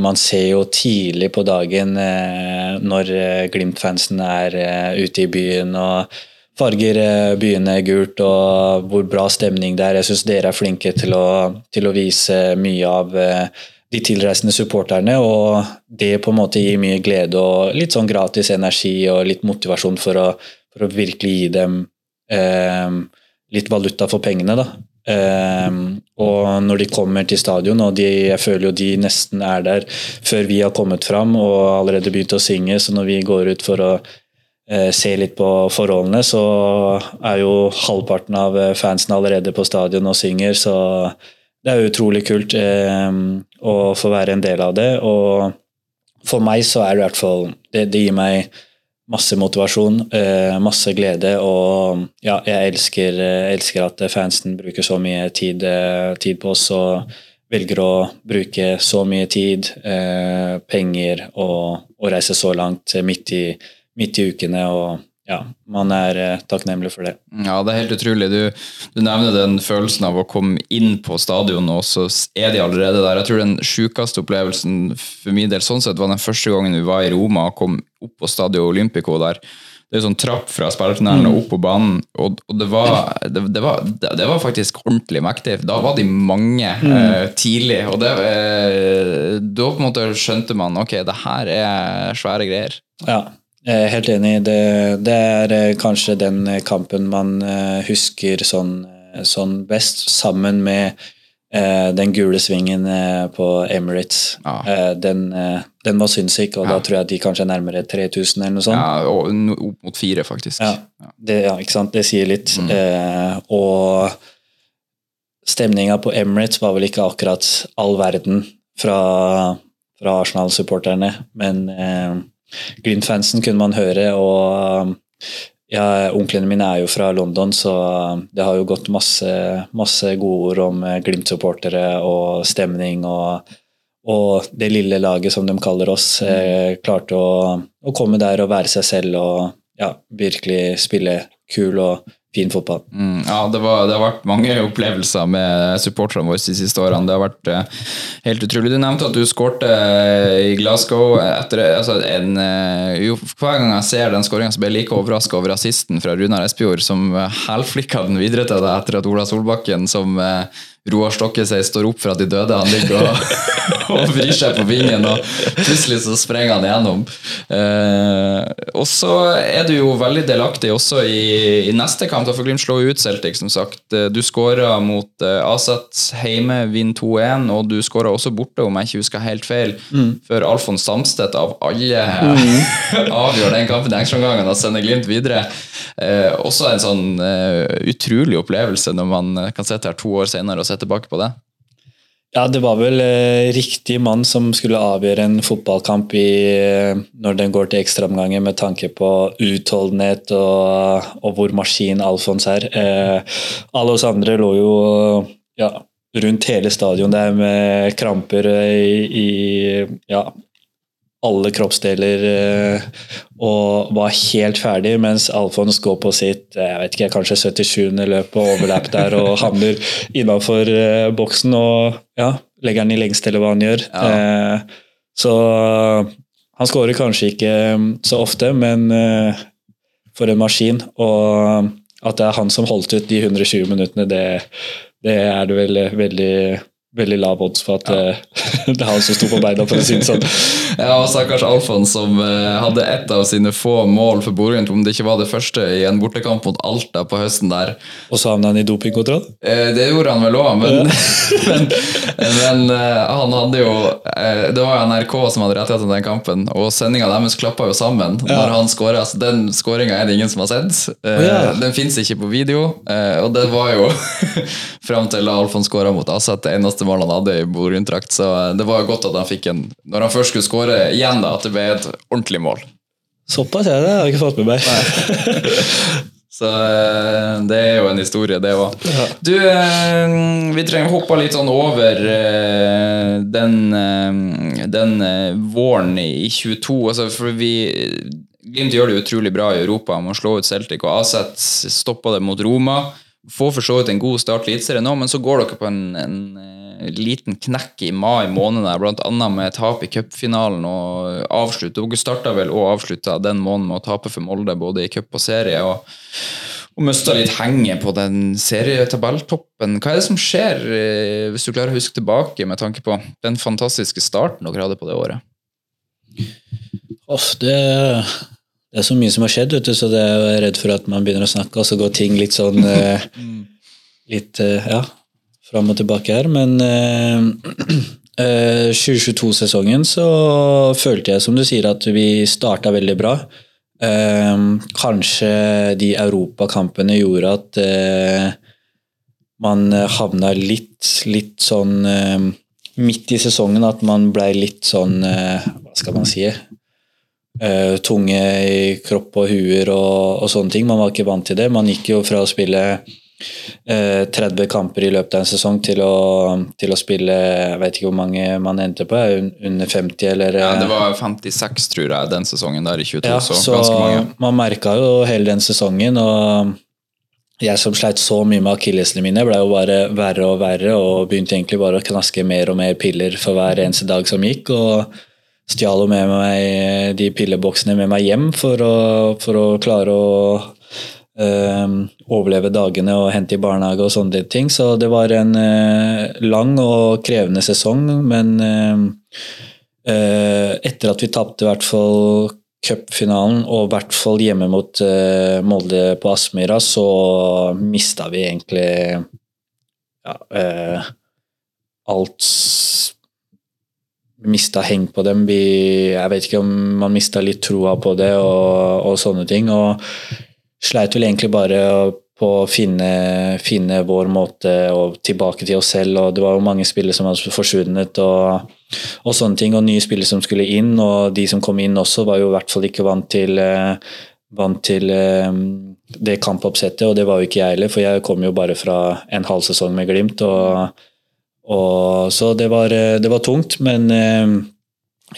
Man ser jo tidlig på dagen når Glimt-fansen er ute i byen og farger byene gult, og hvor bra stemning det er. Jeg syns dere er flinke til å, til å vise mye av de tilreisende supporterne, og det på en måte gir mye glede og litt sånn gratis energi og litt motivasjon for å, for å virkelig gi dem eh, litt valuta for pengene, da. Eh, og når de kommer til stadion, og de, jeg føler jo de nesten er der før vi har kommet fram og allerede begynt å synge, så når vi går ut for å eh, se litt på forholdene, så er jo halvparten av eh, fansen allerede på stadion og synger, så det er utrolig kult eh, å få være en del av det. Og for meg så er det i hvert fall Det, det gir meg masse motivasjon, eh, masse glede, og ja, jeg elsker, eh, elsker at fansen bruker så mye tid, eh, tid på oss og velger å bruke så mye tid, eh, penger og, og reise så langt midt i, midt i ukene. og ja, man er eh, takknemlig for det. Ja, det er helt utrolig. Du, du nevner den følelsen av å komme inn på stadion, og så er de allerede der. Jeg tror den sjukeste opplevelsen for min del sånn sett var den første gangen vi var i Roma og kom opp på Stadio Olympico der. Det er sånn trapp fra spillertunnelen og opp på banen, og, og det, var, det, det, var, det, var faktisk ordentlig mektig. Da var de mange eh, tidlig, og det, eh, da på en måte skjønte man ok, det her er svære greier. Ja, jeg er helt enig. Det, det er eh, kanskje den eh, kampen man eh, husker sånn, eh, sånn best, sammen med eh, den gule svingen eh, på Emirates. Ja. Eh, den, eh, den var sinnssyk, og Ja. da tror jeg de kanskje er nærmere 3000 eller noe sånt. Ja, og no- opp mot fire, faktisk. Ja, det, ja, ikke sant? Det sier litt. Eh, og stemninga på Emirates var vel ikke akkurat all verden fra, fra Arsenal-supporterne, men eh, Glimt-fansen kunne man høre, og ja, onklene mine er jo fra London, så det har jo gått masse, masse gode ord om eh, Glimt-supportere og stemning og og det lille laget, som de kaller oss, eh, klarte å, å komme der og være seg selv og ja, virkelig spille kul og fin fotball. Mm, ja, det, var, det har vært mange opplevelser med supporterne våre de siste årene. Det har vært uh, helt utrolig. Du nevnte at du skårte uh, i Glasgow. Etter, altså, en, uh, jo, hver gang jeg ser den skåringa, blir jeg like overraska over assisten fra Runar Espejord, som uh, hælflikka den videre til deg etter at Ola Solbakken, som eh, Roar Stokke sier står opp fra de døde, han ligger og, og vrir seg på vingen, og plutselig så sprenger han igjennom. Eh, og så er du jo veldig delaktig også i, i neste kamp, da får Glimt slå ut Celtic, som sagt. Eh, Du skåra mot eh, Aset hjemme, vinner 2-1, og du skåra også borte, om jeg ikke husker helt feil, før Alfons Samstedt av alle avgjør den kampen i ekstraomgangen og sender Glimt videre. Eh, også en sånn eh, utrolig opplevelse når man eh, kan sitte her to år senere og se tilbake på det. Ja, det var vel eh, riktig mann som skulle avgjøre en fotballkamp i, eh, når den går til ekstraomganger, med tanke på utholdenhet og, og hvor maskin Alfons er. Eh, alle oss andre lå jo ja, rundt hele stadion der med kramper i, i ja, alle kroppsdeler eh, og var helt ferdig, mens Alfons går på sitt jeg vet ikke, kanskje 77. løp og overlapp der og havner innafor eh, boksen og ja, legger den i lengst, eller hva han gjør. Ja. så han skårer kanskje ikke mm, så ofte, men eh, for en maskin. Og at det er han som holdt ut de 120 minuttene, det, det er det vel veldig veldig lav odds for at ja. det er han som sto på beina, for å si det sånn. Ja, og stakkars Alfons som eh, hadde ett av sine få mål for Bodø-Glimt, om det ikke var det første i en bortekamp mot Alta på høsten der. Og så havna han i dopingkontroll. Eh, Det gjorde han vel òg, men, men, men eh, han hadde jo eh, Det var jo NRK som hadde rettighet til den kampen, og sendinga deres klappa jo sammen når han skåra. Så den skåringa er det ingen som har sett. Eh, ja. Den fins ikke på video, eh, og det var jo fram til Alfons skåra mot Aset det eneste målet han hadde i Bodø-Glimt-drakt, så eh, det var godt at han fikk en Når han først skulle skåre igjen, da, at det ble et ordentlig mål. Såpass er det, jeg har ikke fått med meg. Så eh, det er jo en historie, det òg. Du, eh, vi trenger å hoppe litt sånn over den, den våren i 22. Altså, for vi Glimt gjør det utrolig bra i Europa med å slå ut Celtic, og Aset stoppa det mot Roma. Får for så vidt en god start i Eliteserien nå, men så går dere på en, en eh, liten knekk i mai måned, der, blant annet med tap i cupfinalen og avslutt. Dere starta vel og avslutta den måneden med å tape for Molde, både i cup og serie. og og mista litt henget på den serietabelltoppen. Hva er det som skjer, eh, hvis du klarer å huske tilbake med tanke på den fantastiske starten dere hadde på det året? Off, det, det er så mye som har skjedd, vet du, så det er jeg redd for at man begynner å snakke, og så går ting litt sånn eh, Litt, eh, ja, fram og tilbake her. Men eh, eh, 2022-sesongen så følte jeg, som du sier, at vi starta veldig bra. Eh, kanskje de europakampene gjorde at eh, man havna litt, litt sånn eh, midt i sesongen, at man blei litt sånn eh, Hva skal man si? Eh, tunge i kropp og huer og, og sånne ting. Man var ikke vant til det. Man gikk jo fra å spille eh, 30 kamper i løpet av en sesong til å, til å spille Jeg vet ikke hvor mange man endte på, under 50 eller Ja, det eh, var 56, tror jeg, den sesongen der i 22, ja, så, så ganske mange. man merka jo hele den sesongen. og jeg som sleit så mye med akillesene mine, ble jo bare verre og verre og begynte egentlig bare å knaske mer og mer piller for hver eneste dag som gikk. og Stjal jo med meg de pilleboksene med meg hjem for å, for å klare å øh, overleve dagene og hente i barnehage og sånne ting. Så det var en øh, lang og krevende sesong, men øh, eh, etter at vi tapte i hvert fall cupfinalen, og i hvert fall hjemme mot eh, Molde på Aspmyra, så mista vi egentlig ja, eh, alt Mista heng på dem. Vi, jeg vet ikke om man mista litt troa på det og, og sånne ting. Og sleit vel egentlig bare på å finne, finne vår måte og tilbake til oss selv. og Det var jo mange spillere som hadde forsvunnet. og og sånne ting, og nye spillere som skulle inn, og de som kom inn også, var jo i hvert fall ikke vant til, eh, vant til eh, det kampoppsettet, og det var jo ikke jeg heller, for jeg kom jo bare fra en halv sesong med Glimt, og, og så det var, eh, det var tungt, men eh,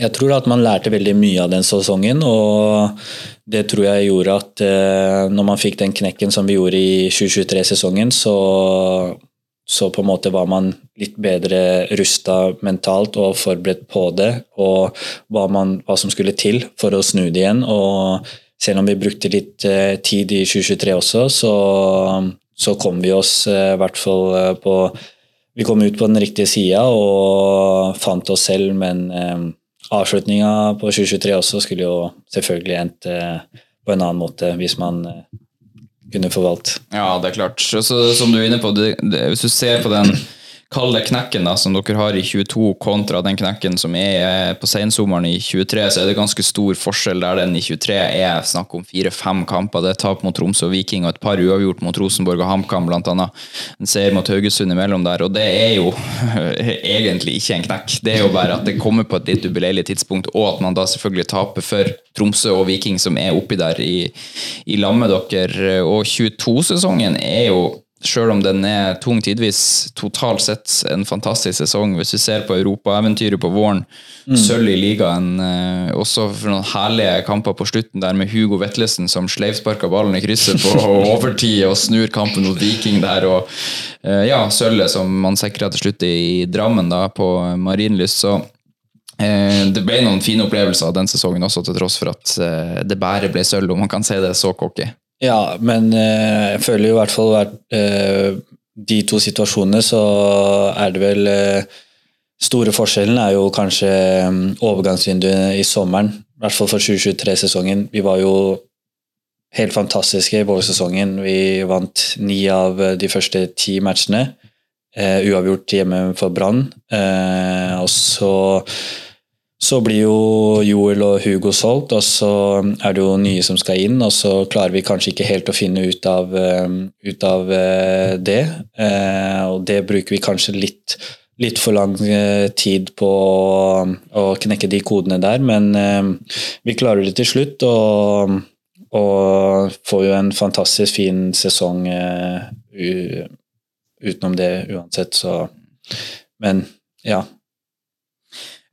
jeg tror at man lærte veldig mye av den sesongen, og det tror jeg gjorde at eh, når man fikk den knekken som vi gjorde i 2023-sesongen, så så på en måte var man litt bedre rusta mentalt og forberedt på det, og hva, man, hva som skulle til for å snu det igjen. Og selv om vi brukte litt tid i 2023 også, så, så kom vi oss i hvert fall på Vi kom ut på den riktige sida og fant oss selv, men eh, avslutninga på 2023 også skulle jo selvfølgelig endt eh, på en annen måte hvis man eh, kunne forvalgt. Ja, det er klart. Så, som du er inne på, det, det, hvis du ser på den kalde knekken da, som dere har i 22 kontra den knekken som er på sensommeren i 23, så er det ganske stor forskjell der den i 23 er snakk om fire-fem kamper. Det er tap mot Tromsø og Viking og et par uavgjort mot Rosenborg og HamKam annet. En seier mot Haugesund imellom der, og det er jo egentlig ikke en knekk. Det er jo bare at det kommer på et litt ubeleilig tidspunkt, og at man da selvfølgelig taper for Tromsø og Viking som er oppi der i, i lammet dere. Og 22-sesongen er jo selv om den er tung tidvis, totalt sett en fantastisk sesong. Hvis vi ser på europaeventyret på våren, sølv i ligaen, eh, også for noen herlige kamper på slutten der med Hugo Vetlesen som sleivsparka ballen i krysset på overtid og snur kampen mot Viking der, og eh, ja, sølvet som man sikra til slutt i Drammen da, på Marienlyst. så Eh, Det ble noen fine opplevelser av den sesongen også, til tross for at det bare ble sølv, om man kan si det så cocky. Ja, men eh, jeg føler jo i hvert fall vært, eh, de to situasjonene så er det vel eh, Store forskjellen er jo kanskje overgangsvinduet i sommeren, i hvert fall for 2023-sesongen. Vi var jo helt fantastiske i vårsesongen. Vi vant ni av de første ti matchene. Uavgjort hjemme for Brann. Og så så blir jo Joel og Hugo solgt, og så er det jo nye som skal inn. Og så klarer vi kanskje ikke helt å finne ut av, eh, ut av eh, det. Eh, og det bruker vi kanskje litt, litt for lang tid på å knekke de kodene der, men vi klarer det til slutt. Og, og får jo en fantastisk fin sesong utenom det uansett, så Men ja.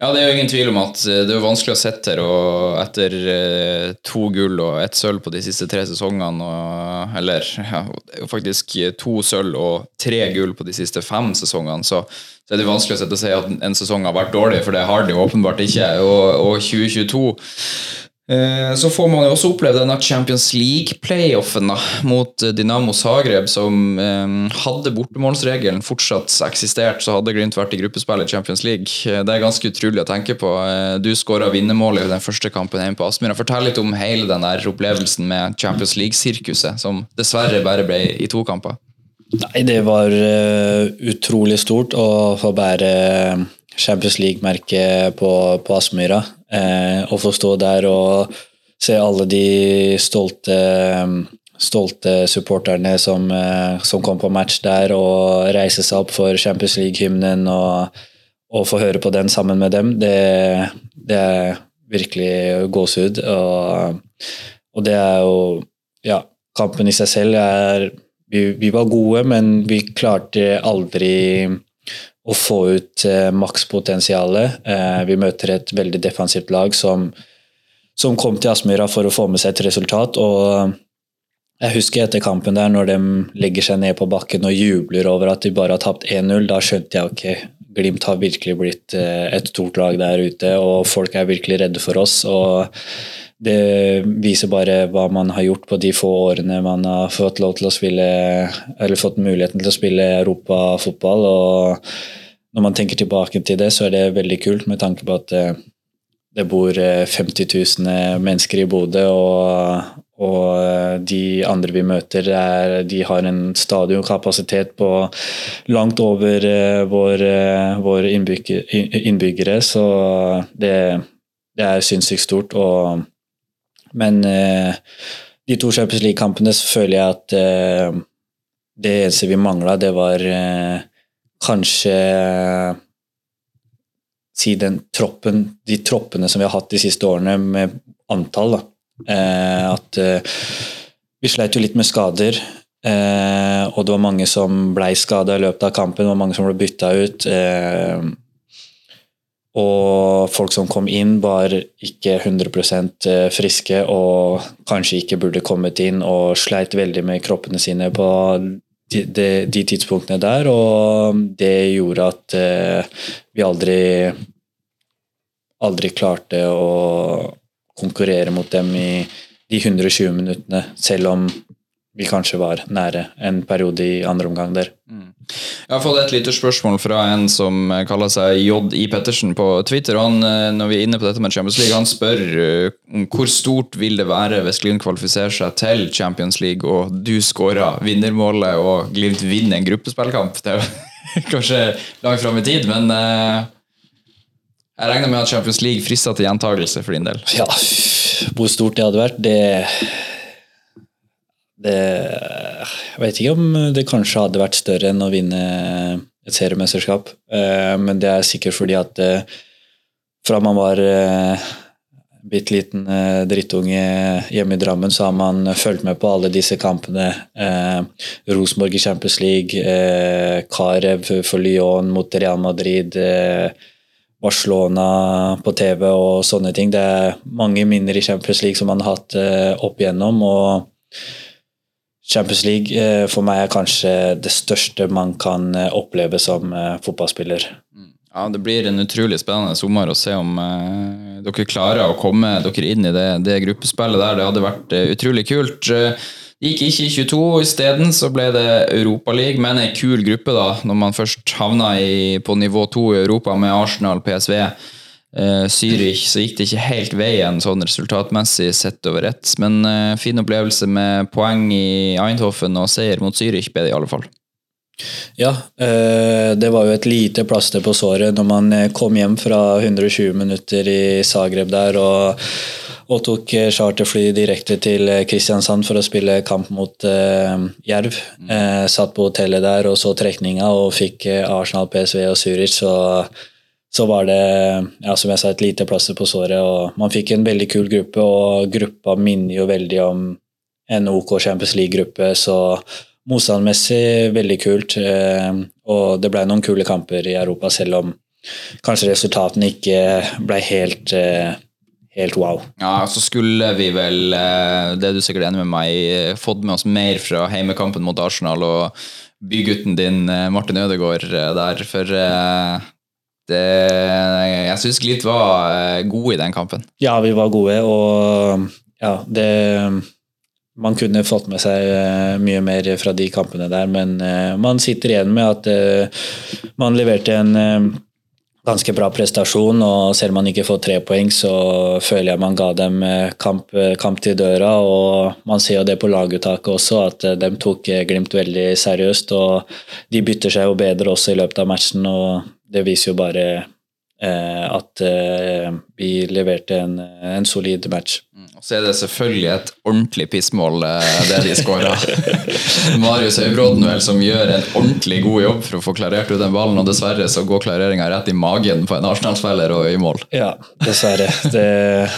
Ja, Det er jo ingen tvil om at eh, det er vanskelig å sitte her og etter eh, to gull og ett sølv på de siste tre sesongene, og, eller ja, faktisk to sølv og tre gull på de siste fem sesongene, så, så er det vanskelig å sitte og si at en sesong har vært dårlig, for det har det jo åpenbart ikke. Og, og 2022 Eh, så får man jo også oppleve denne Champions League-playoffen mot Dynamo Dinamo Zagreb, som eh, hadde bortemålsregelen fortsatt eksistert, så hadde Glimt vært i gruppespill i Champions League. Det er ganske utrolig å tenke på. Du skåra vinnermålet i den første kampen hjemme på Aspmyra. Fortell litt om hele den der opplevelsen med Champions League-sirkuset, som dessverre bare ble i to kamper. Nei, det var utrolig stort å få bære Champions League-merket på, på Aspmyra. Eh, å få stå der og se alle de stolte, stolte supporterne som, eh, som, kom på match der, og reise seg opp for Champions League-hymnen og, og, få høre på den sammen med dem, det, det er virkelig gåsehud. Og, og, det er jo Ja, kampen i seg selv er vi, vi var gode, men vi klarte aldri å få ut eh, makspotensialet. Eh, vi møter et veldig defensivt lag som, som kom til Aspmyra for å få med seg et resultat. og jeg husker etter kampen der, når de legger seg ned på bakken og jubler over at de bare har tapt 1-0, da skjønte jeg ok, Glimt har virkelig blitt eh, et stort lag der ute, og folk er virkelig redde for oss. og det viser bare hva man har gjort på de få årene man har fått spille fått muligheten til å spille europafotball. og Når man tenker tilbake til det, så er det veldig kult med tanke på at eh, det bor 50 eh, 000 mennesker i Bodø, og, og, eh, de andre vi møter, er, de har en stadionkapasitet på langt over vår, vår innbyggere. Så det, det er sinnssykt stort. og men eh, de to Champions League-kampene føler jeg at eh, det eneste vi mangla, det var eh, kanskje Si den troppen, de troppene som vi har hatt de siste årene, med antall. Da. at vi sleit jo litt med skader. og det var mange som blei skada i løpet av kampen, det var mange som ble bytta ut. Og folk som kom inn, var ikke 100 eh, friske og kanskje ikke burde kommet inn og sleit veldig med kroppene sine på de, de, de tidspunktene der. Og det gjorde at eh, vi aldri aldri klarte å konkurrere mot dem i de 120 minuttene, selv om vi kanskje var nære en periode i andre omgang der. Mm. Jeg har fått et lite spørsmål fra en som kaller seg J.I. Pettersen på Twitter. Han, eh, når vi er inne på dette med Champions League, han spør eh, om hvor stort vil det være hvis Glimt kvalifiserer seg til Champions League, og du skårer vinnermålet og Glimt vinner en gruppespillkamp. Det er jo kanskje langt fram i tid, men uh, jeg regner med at Champions League frister til gjentagelse for din del. Ja, hvor stort det hadde vært, det det, Jeg vet ikke om det kanskje hadde vært større enn å vinne et seriemesterskap, eh, men det er sikkert fordi at eh, fra man var eh, bitte liten drittunge hjemme i Drammen, så har man fulgt med på alle disse kampene. Rosenborg i Champions League, Karev for Lyon mot Real Madrid. Barcelona på TV og sånne ting. Det er mange minner i Champions League som man har hatt opp igjennom. og Champions League eh, for meg er kanskje det største man kan eh, oppleve som eh, fotballspiller. Mm. Ja, Det blir en utrolig spennende sommer å se om eh, dere klarer å komme dere inn i det, det, gruppespillet der. Det hadde vært eh, utrolig kult. Det Gikk ikke i 22, isteden så ble det Europaliga, men ei kul gruppe, da, når man først havna i, på nivå to i Europa med Arsenal, PSV. Uh, Zürich, så gikk det ikke helt veien sånn resultatmessig sett over ett. Men uh, fin opplevelse med poeng i Eindhoven og seier mot Zürich ble det i alle fall. Ja, eh, det var jo et lite plaster på såret når man eh, kom hjem fra 120 minutter i Zagreb der og, og tok eh, charterfly direkte til Kristiansand for å spille kamp mot Jerv. Mm. Eh, satt på hotellet der og så trekninga og fikk Arsenal, PSV og Zürich. Så, så var det ja, som jeg sa, et lite plaster på såret. og Man fikk en veldig kul gruppe, og gruppa minner jo veldig om en OK Champions League-gruppe. så Motstandmessig veldig kult, eh, og det ble noen kule kamper i Europa, selv om kanskje resultatene ikke ble helt, eh, helt wow. Ja, så skulle vi vel, eh, det er du sikkert enig med meg fått med oss mer fra heimekampen mot Arsenal og bygutten din Martin Ødegaard der, for det, jeg syns Glimt var gode i den kampen. Ja, vi var gode, og ja, det man kunne fått med seg eh, mye mer fra de kampene der, men eh, man sitter igjen med at eh, man leverte en ganske bra prestasjon, og selv om man ikke får tre poeng, så føler jeg man ga dem kamp, kamp til døra. og Man ser jo det på laguttaket også, at de tok Glimt veldig seriøst. og De bytter seg jo bedre også i løpet av matchen, og det viser jo bare at vi leverte en, en solid match. Så er det selvfølgelig et ordentlig pissmål, eh, det de skåra. Marius Høybråten vel, som gjør en ordentlig god jobb for å få klarert ut den ballen, og dessverre så går klareringa rett i magen på en Arsenal-spiller og i mål. Ja, dessverre. Det,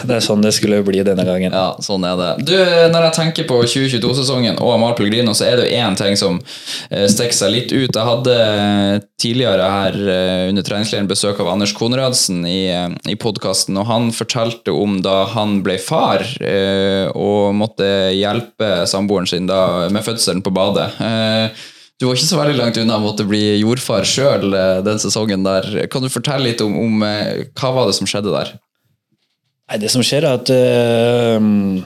det, er sånn det skulle bli denne gangen. Ja, sånn er det. Du, Når jeg tenker på 2022-sesongen og Amal Pellegrino, så er det jo én ting som eh, stikker seg litt ut. Jeg hadde tidligere her eh, under treningsleiren besøk av Anders Konradsen i, i podkasten, og han fortalte om da han ble far Eh, og måtte hjelpe samboeren sin da, med fødselen på badet. Eh, du var ikke så veldig langt unna å måtte bli jordfar sjøl eh, den sesongen der. Kan du fortelle litt om, om hva var det som skjedde der? Nei, Det som skjer, er at øh,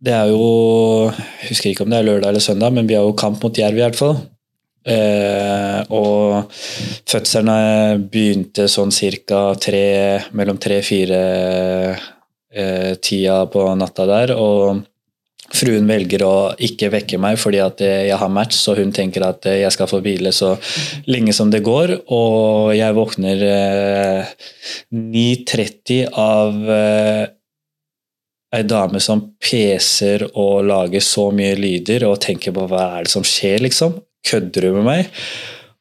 det er jo Jeg husker ikke om det er lørdag eller søndag, men vi har jo kamp mot Jerv i hvert fall. Eh, og fødslene begynte sånn cirka tre, mellom tre-fire eh, tida på natta der. og Fruen velger å ikke vekke meg fordi at jeg har match, så hun tenker at eh, jeg skal få hvile så lenge som det går. Og jeg våkner eh, 9.30 av eh, ei dame som peser og lager så mye lyder, og tenker på hva er det som skjer, liksom? Kødder du med meg?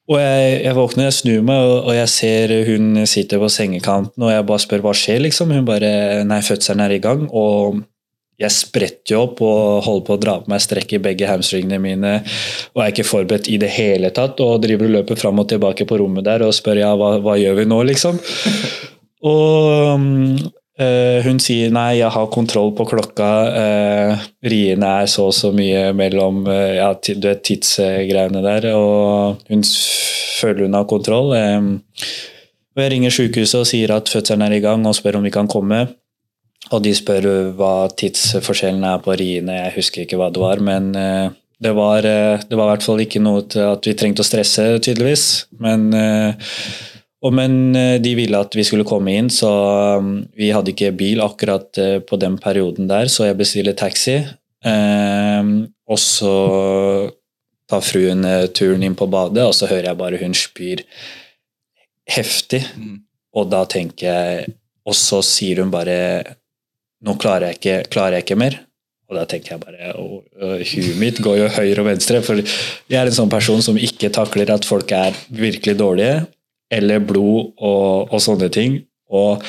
Og jeg, jeg, våkner, jeg snur meg, og jeg ser hun sitter på sengekanten, og jeg bare spør hva skjer, liksom. Hun bare Nei, fødselen er i gang. Og jeg spretter jo opp og holder på å dra på meg strekk i begge hamstringene mine. Og er ikke forberedt i det hele tatt, og driver og løper fram og tilbake på rommet der og spør ja, hva, hva gjør vi nå, liksom. Og hun sier nei, jeg har kontroll på klokka. Uh, riene er så og så mye mellom uh, ja, tidsgreiene der. Og hun føler hun har kontroll. Og jeg ringer sykehuset og sier at fødselen er i gang, og spør om vi kan komme. Og de spør hva tidsforskjellen er på riene. Jeg husker ikke hva det var, men det var, det var i hvert fall ikke noe til at vi trengte å stresse, tydeligvis. Men men eh, de ville at vi skulle komme inn, så um, vi hadde ikke bil akkurat eh, på den perioden der, så jeg bestiller taxi. Um, og så tar fruen eh, turen inn på badet, og så hører jeg bare hun spyr heftig. Mm. Og da tenker jeg Og så sier hun bare Nå klarer jeg ikke, klarer jeg ikke mer. Og da tenker jeg bare Huet mitt går jo høyre og venstre. For jeg er en sånn person som ikke takler at folk er virkelig dårlige eller blod og, og, sånne ting. Og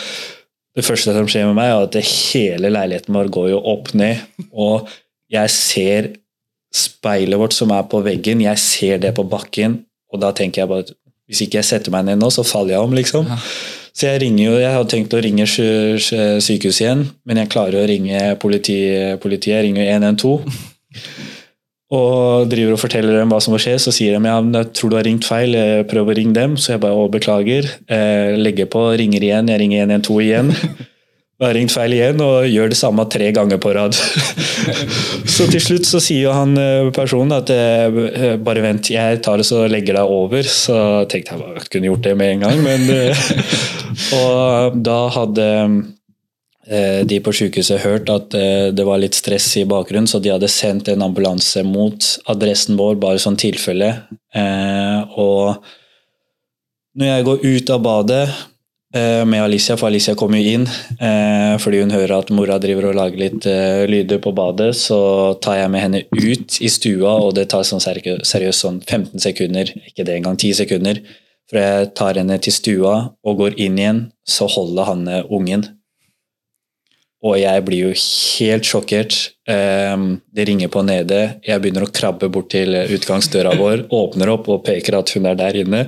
det første som skjer med meg, er at hele leiligheten vår går jo opp ned. Og jeg ser speilet vårt som er på veggen, jeg ser det på bakken, og da tenker jeg bare at hvis ikke jeg setter meg ned nå, så faller jeg om, liksom. Så jeg ringer jo, jeg har tenkt å ringe sykehuset igjen, men jeg klarer å ringe politi, politiet. Jeg ringer 112 og driver og forteller dem hva som må skje, så sier de ja, jeg tror du har ringt feil, prøv å ringe dem. Så jeg bare å, beklager. Eh, legger på, ringer igjen, jeg ringer 112 igjen. Jeg har ringt feil igjen og gjør det samme tre ganger på rad. så til slutt så sier jo han eh, personen at eh, bare vent, jeg tar det så legger deg over. Så tenkte jeg bare, jeg kunne gjort det med en gang, men eh, Og da hadde de på sykehuset hørt at eh, det var litt stress i bakgrunnen, så de hadde sendt en ambulanse mot adressen vår, bare sånn tilfelle. Eh, og når jeg går ut av badet eh, med Alicia, for Alicia kommer jo inn eh, fordi hun hører at mora driver og lager litt eh, lyder på badet, så tar jeg med henne ut i stua, og det tar sånn seriøst sånn 15 sekunder, ikke det engang 10 sekunder. For jeg tar henne til stua og går inn igjen, så holder han eh, ungen. Og jeg blir jo helt sjokkert. Ehm, Det ringer på nede. Jeg begynner å krabbe bort til utgangsdøra vår, åpner opp og peker at hun er der inne.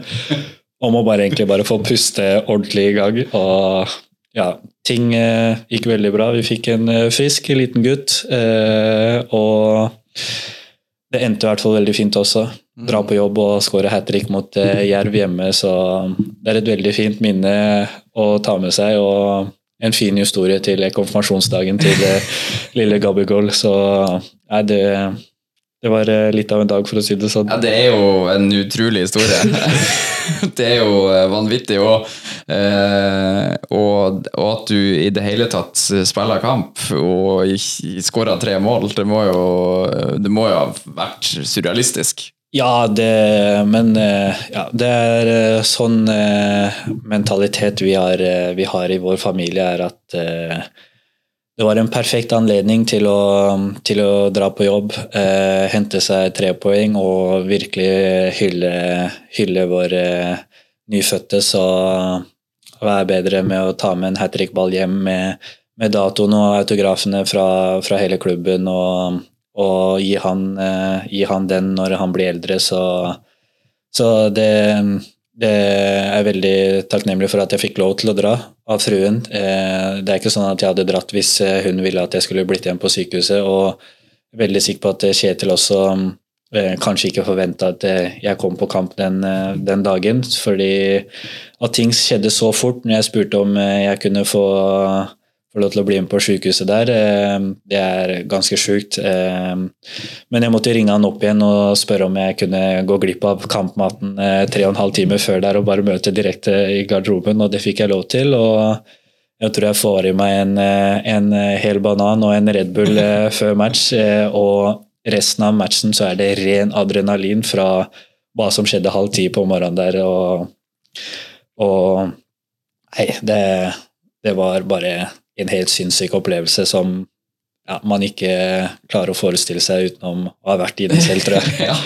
Og må bare egentlig bare få puste ordentlig i gang. Og ja, ting eh, gikk veldig bra. Vi fikk en eh, frisk liten gutt. eh, og det endte i hvert fall veldig fint også. Dra på jobb og skåre hat trick mot Jerv hjemme, så det er et veldig fint minne å ta med seg. og en fin historie til konfirmasjonsdagen til eh, lille Gabigol. Så nei, det, det var eh, litt av en dag, for å si det sånn. Ja, det er jo en utrolig historie. det er jo eh, vanvittig. Og, og, og at du i det hele tatt spiller kamp og skårer tre mål, det må, jo, det må jo ha vært surrealistisk. Ja, det, men eh, ja, det er eh, sånn eh, mentalitet vi har, eh, vi har i vår familie, er at eh, det var en perfekt anledning til å, til å dra på jobb, eh, hente seg tre poeng og virkelig hylle, hylle våre nyfødte. Så er bedre med å ta med en hat trick-ball hjem med, med datoen og autografene fra, fra hele klubben og, og gi, han, eh, gi han den når han blir eldre. Så, så det, det er veldig takknemlig for at jeg fikk lov til å dra av fruen. Eh, det er ikke sånn at jeg hadde dratt hvis eh, hun ville at jeg skulle blitt igjen på sykehuset. og jeg er veldig sikker på at Kjetil også eh, kanskje ikke forventa at eh, jeg kom på kamp den, eh, den dagen. Fordi at ting skjedde så fort når jeg spurte om eh, jeg kunne få, få lov til å bli med på sykehuset der. eh, Det er ganske sjukt. eh, Men jeg måtte ringe han opp igjen og spørre om jeg kunne gå glipp av kampmaten eh, tre og en halv time før der og bare møte direkte i garderoben, og det fikk jeg lov til. og jeg tror jeg får i meg en, en hel banan og en Red Bull før match, og resten av matchen så er det ren adrenalin fra hva som skjedde halv ti på morgenen der, og, og Nei, det, det var bare en helt sinnssyk opplevelse som ja, man ikke klarer å forestille seg utenom å ha vært i den selv, tror jeg. Ja,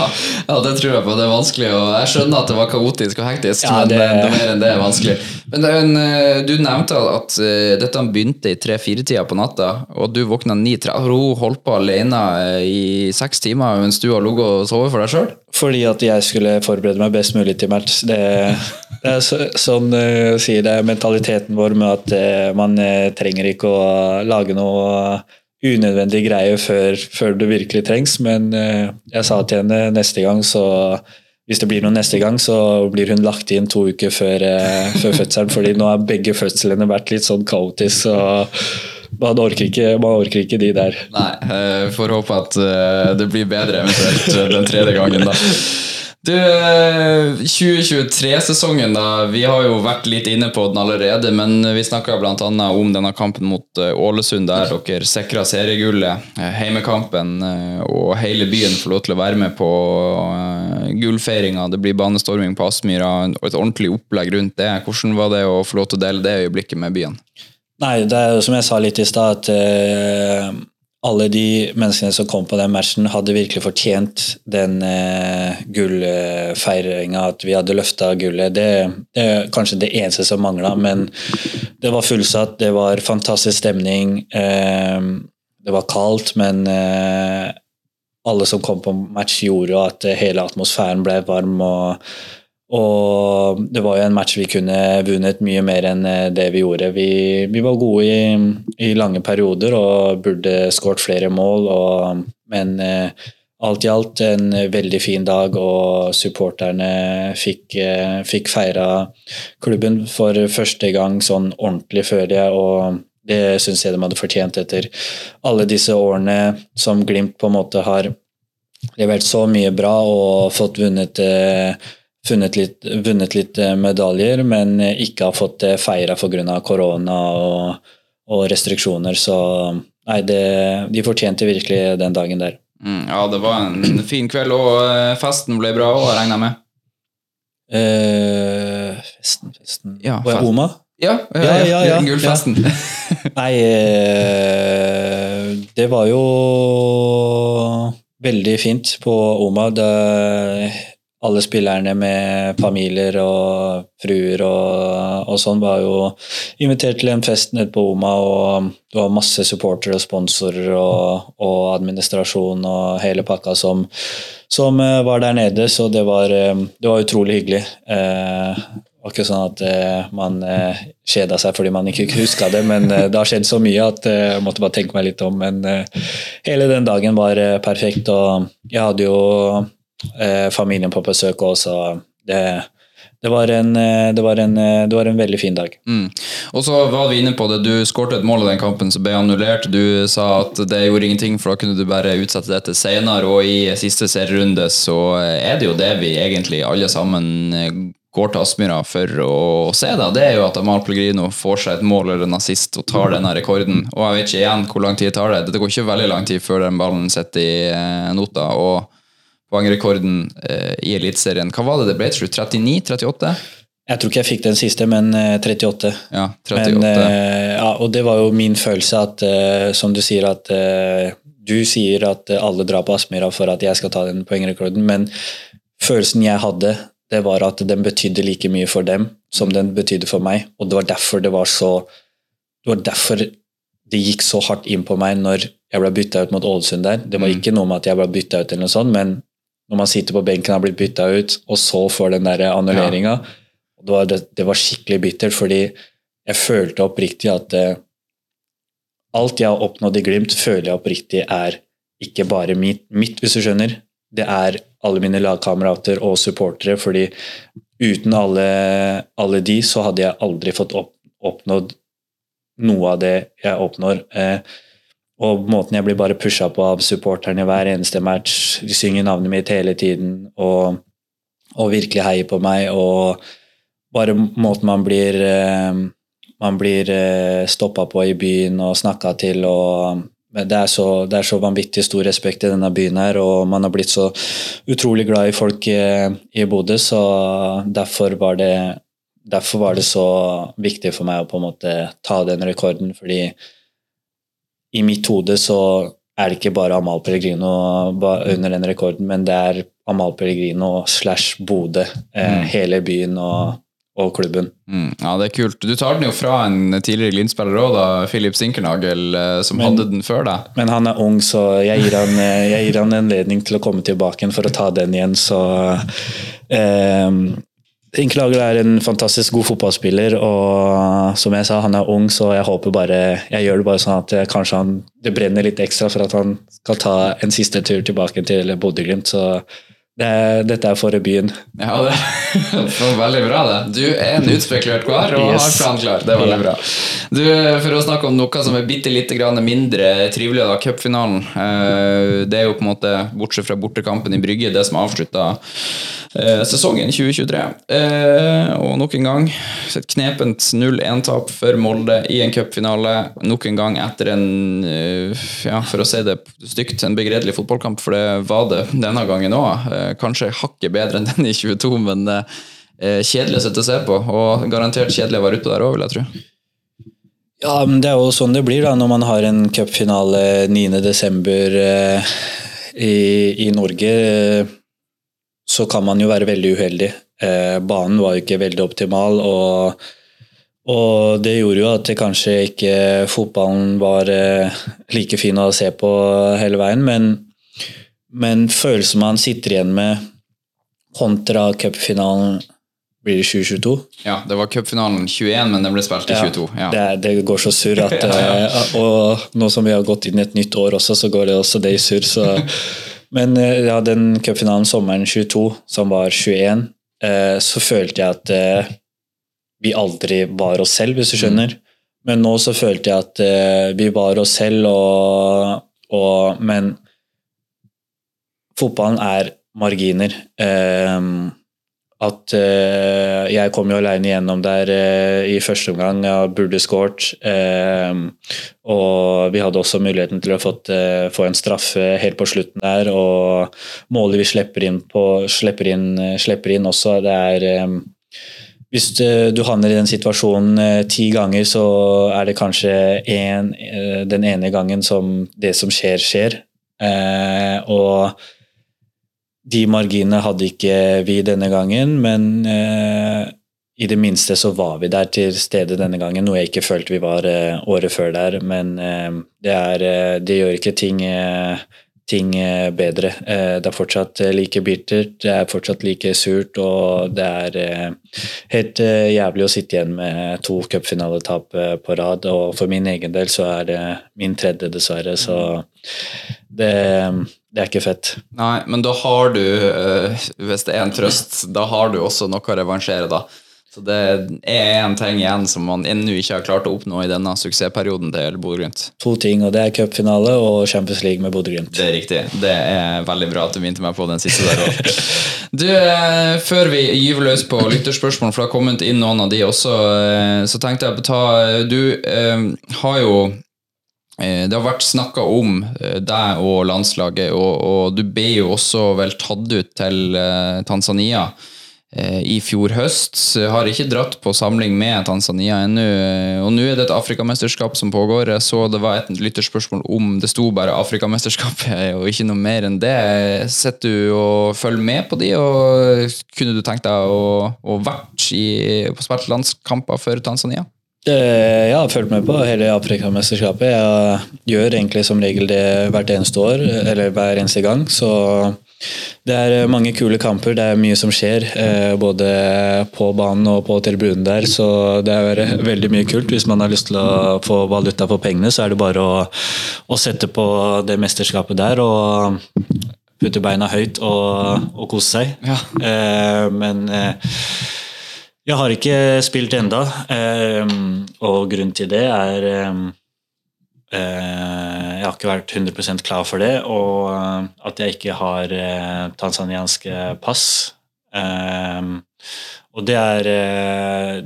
ja, det tror jeg på. Det er vanskelig. Og jeg skjønner at det var kaotisk og hektisk, Ja, men det- er mer enn det er vanskelig. Men det er en, eh, du nevnte at eh, dette begynte i tre-fire-tida på natta, og du våkna ni-tre. Hun holdt på alene eh, i seks timer mens du har ligget og sovet for deg sjøl? Fordi at jeg skulle forberede meg best mulig til match. Det, det er så, sånn sier det mentaliteten vår med at eh, man eh, trenger ikke å lage noe unødvendig greie før, før det virkelig trengs. Men eh, jeg sa til henne neste gang, så hvis det blir noe neste gang, så blir hun lagt inn to uker før, eh, før fødselen. fordi nå har begge fødslene vært litt sånn kaotisk. så man orker ikke, man orker ikke de der. Nei, eh, får håpe at det blir bedre eventuelt den tredje gangen, da. Du, eh, 2023-sesongen, da. Vi har jo vært litt inne på den allerede, men vi snakka bl.a. om denne kampen mot eh, Ålesund, der dere sikra seriegullet. eh, Heimekampen, eh, og hele byen får lov til å være med på eh, gullfeiringa. Det blir banestorming på Aspmyra og et ordentlig opplegg rundt det. Hvordan var det å få lov til å dele det øyeblikket med byen? Nei, det er jo som jeg sa litt i stad, at eh, alle de menneskene som kom på den matchen, hadde virkelig fortjent den eh, gullfeiringa, at vi hadde løfta gullet. Det, det er kanskje det eneste som mangla, men det var fullsatt, det var fantastisk stemning. Eh, det var kaldt, men eh, alle som kom på match, gjorde at hele atmosfæren ble varm. og og det var jo en match vi kunne vunnet mye mer enn eh, det vi gjorde. Vi, vi var gode i, i lange perioder og burde skåret flere mål, og, men eh, alt i alt en veldig fin dag, og supporterne fikk, eh, fikk feira klubben for første gang sånn ordentlig, føler jeg. Og Det syns jeg de hadde fortjent etter alle disse årene som Glimt på en måte har levert så mye bra og fått vunnet, eh, litt, vunnet litt eh, medaljer, men ikke har fått det feira pga. korona og, og restriksjoner. Så nei, det, de fortjente virkelig den dagen der. Mm, ja, det var en fin kveld, og eh, festen ble bra òg, regner jeg med. Eh, festen, festen Ja, Var jeg. Oma? Ja, ja, Ja, ja, ja, ja, Gullfesten. Nei, eh, det var jo veldig fint på Oma. Det, alle spillerne med familier og fruer og, og sånn var jo invitert til en fest nede på Oma, og det var masse supportere og sponsorer og, og administrasjon og hele pakka som, som eh, var der nede, så det var, eh, det var utrolig hyggelig. Eh, det var ikke sånn at eh, man eh, kjeda seg fordi man ikke huska det, men eh, det har skjedd så mye at eh, jeg måtte bare tenke meg litt om. Men hele den dagen var perfekt, og jeg hadde jo eh, familien på besøk også. Det, det, var en, eh, det, var en, eh, det var en veldig fin dag. Mm. Og så var vi inne på det, du skårte et mål i den kampen som ble annullert. Du sa at det gjorde ingenting, for da kunne du bare utsette dette senere. Og i siste serierunde så er det jo det vi egentlig alle sammen eh, går til Aspmyra for å se. da, Det er jo at Amal Pellegrino får seg et mål eller en assist og tar denne rekorden. Og jeg vet ikke igjen hvor lang tid det tar det. Det går ikke veldig lang tid før den ballen sitter i nota. og poengrekorden eh, i Eliteserien. Hva var det det ble til slutt? 39-38? Jeg tror ikke jeg fikk den siste, men eh, 38. Ja, 38. Men, eh, ja, og det var jo min følelse at, eh, som du sier, at eh, du sier at eh, alle drar på Aspmyra for at jeg skal ta den poengrekorden, men følelsen jeg hadde, det var at den betydde like mye for dem som den betydde for meg, og det var derfor det var så Det var derfor det gikk så hardt inn på meg når jeg ble bytta ut mot Ålesund der. Det var Mm. ikke noe med at jeg ble bytta ut, eller noe sånt, men når man sitter på benken og har blitt bytta ut, og så får den der annulleringa det, var, det, det var skikkelig bittert, fordi jeg følte oppriktig at det, alt jeg har oppnådd i Glimt, føler jeg oppriktig er ikke bare mitt, mitt, hvis du skjønner. Det er alle mine lagkamerater og supportere, fordi uten alle, alle de, så hadde jeg aldri fått opp, oppnådd noe av det jeg oppnår. Eh, og måten jeg blir bare pusha på av supporterne hver eneste match, de synger navnet mitt hele tiden og, og virkelig heier på meg, og bare måten man blir eh, man blir eh, stoppa på i byen og snakka til. og det er, så, det er så vanvittig stor respekt i denne byen her, og man har blitt så utrolig glad i folk i, i Bodø, så derfor var, det, derfor var det så viktig for meg å på en måte ta den rekorden, fordi i mitt hode så er det ikke bare Amal Pellegrino under den rekorden, men det er Amal Pellegrino slash Bodø, eh, Mm. hele byen og, og klubben. Mm, ja, det er kult. Du tar den jo fra en tidligere Glimt-spiller òg, Filip Sinkernagel, eh, som Men- hadde den før deg. Men han er ung, så jeg gir han, eh, jeg gir han anledning til å komme tilbake for å ta den igjen. Så eh, Inklagel er en fantastisk god fotballspiller, og som jeg sa, han er ung, så jeg håper bare Jeg gjør det bare sånn at kanskje han, det brenner litt ekstra for at han skal ta en siste tur tilbake til Bodø-Glimt. Så det, dette er for byen. Ja, det var veldig bra, det. Du er en utspekulert kar og har planen klar. Det er veldig bra. Du, For å snakke om noe som er bitte lite grann mindre trivelig, da, cupfinalen. Eh, Det er jo på en måte, bortsett fra bortekampen i Brygge, det som avslutta sesongen 2023. Eh, Og nok en gang et knepent 0-1-tap for Molde i en cupfinale. Nok en gang etter en, eh, ja, for å si det stygt, en begredelig fotballkamp, for det var det denne gangen òg. Kanskje hakket bedre enn den i 22, men eh, kjedelig å sitte og se på. Og garantert kjedelig å være utpå der òg, vil jeg tro. Ja, men det er jo sånn det blir da når man har en cupfinale 9.12. Eh, i, i Norge. Så kan man jo være veldig uheldig. Eh, banen var jo ikke veldig optimal, og, og det gjorde jo at det kanskje ikke fotballen var eh, like fin å se på hele veien, men, men følelsen man sitter igjen med kontra cupfinalen blir det 2022 Ja, det var cupfinalen 21, men den ble spilt i 22. Ja. det, det går så surr at Ja, ja. eh, Og nå som vi har gått inn i et nytt år også, så går det også det i surr. Så. Men eh, ja, den cupfinalen sommeren 22, som var 21, eh, så følte jeg at eh, vi aldri var oss selv, hvis du skjønner. Men nå så følte jeg at vi var oss selv, og, og Men fotballen er marginer. Eh, at uh, jeg kom jo alene gjennom der uh, i første omgang. Jeg burde skåret. Uh, og vi hadde også muligheten til å fått, få en straffe helt på slutten der. Og målet vi slipper inn, på, slipper inn, slipper inn også, det er um, hvis du, havner i den situasjonen ti ganger, så er det kanskje en, den ene gangen som det som skjer, skjer. Og de marginene hadde ikke vi denne gangen, men eh, i det minste så var vi der til stede denne gangen, noe jeg ikke følte vi var eh, året før der. Men eh, det, er, eh, det gjør ikke ting, eh, ting eh, bedre. Det er fortsatt like bittert, det er fortsatt like surt, og det er helt jævlig å sitte igjen med to cupfinaletap på rad. Og for min egen del så er det min tredje, dessverre, så det, det er ikke fett. Nei, men da har du, eh, hvis det er en trøst, da har du også noe å revansjere, da. Så det er en ting igjen som man ennå ikke har klart å oppnå i denne suksessperioden til Bodø-Glimt. To ting, og det er cupfinale og Champions League med Bodø-Glimt. Det er riktig. Det er veldig bra at du minte meg på den siste der òg. Du, eh, før vi gyver løs på lytterspørsmål, for det har kommet inn noen av de også, eh, så tenkte jeg på ta Du har jo det har vært snakka om eh, deg og landslaget, og, og du ble jo også vel tatt ut til eh, Tanzania eh, i fjor høst. Har ikke dratt på samling med Tanzania ennå. eh, Og nå er det et Afrikamesterskap som pågår. Jeg så det var et lytterspørsmål om det sto bare Afrikamesterskapet og ikke noe mer enn det. Sitter du og følger med på de, og kunne du tenkt deg å, å vært i, på spilt landskamper for Tanzania? Eh, Jeg har fulgt med på hele Afrikamesterskapet. Jeg gjør egentlig som regel det hvert eneste år, eller hver eneste gang. Så det er mange kule kamper, det er mye som skjer. eh, Både på banen og på tribunen der, så det er veldig mye kult. Hvis man har lyst til å få valuta for pengene, så er det bare å, å sette på det mesterskapet der og putte beina høyt og, og kose seg. Ja. Eh, Men eh, jeg har ikke spilt enda, eh, og grunnen til det er eh, eh, Jeg har ikke vært 100% klar for det, og eh, at jeg ikke har eh, tanzanianske pass. Eh, og det er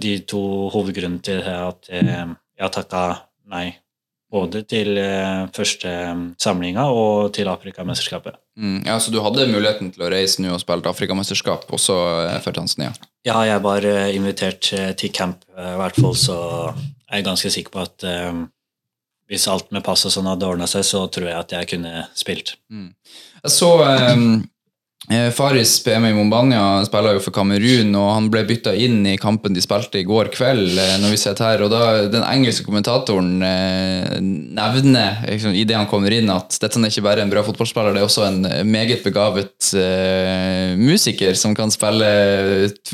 de to hovedgrunnene til at jeg har takka nei. Både til eh, første samlinga og til Afrikamesterskapet. Mm, ja, Så du hadde muligheten til å reise nå og spille Afrikamesterskap også eh, for Tanzania? Ja, jeg var eh, invitert til camp, i hvert fall, så jeg er ganske sikker på at um, hvis alt med pass og sånn hadde ordna seg, så tror jeg at jeg kunne spilt. Jeg så eh, eh, PM i Mombania, spiller jo for Kamerun, og han ble bytta inn i kampen de spilte i går kveld. Eh, når vi sitter her, og da Den engelske kommentatoren eh, nevner liksom, i det han kommer inn, at dette er ikke bare en bra fotballspiller, det er også en meget begavet eh, musiker som kan spille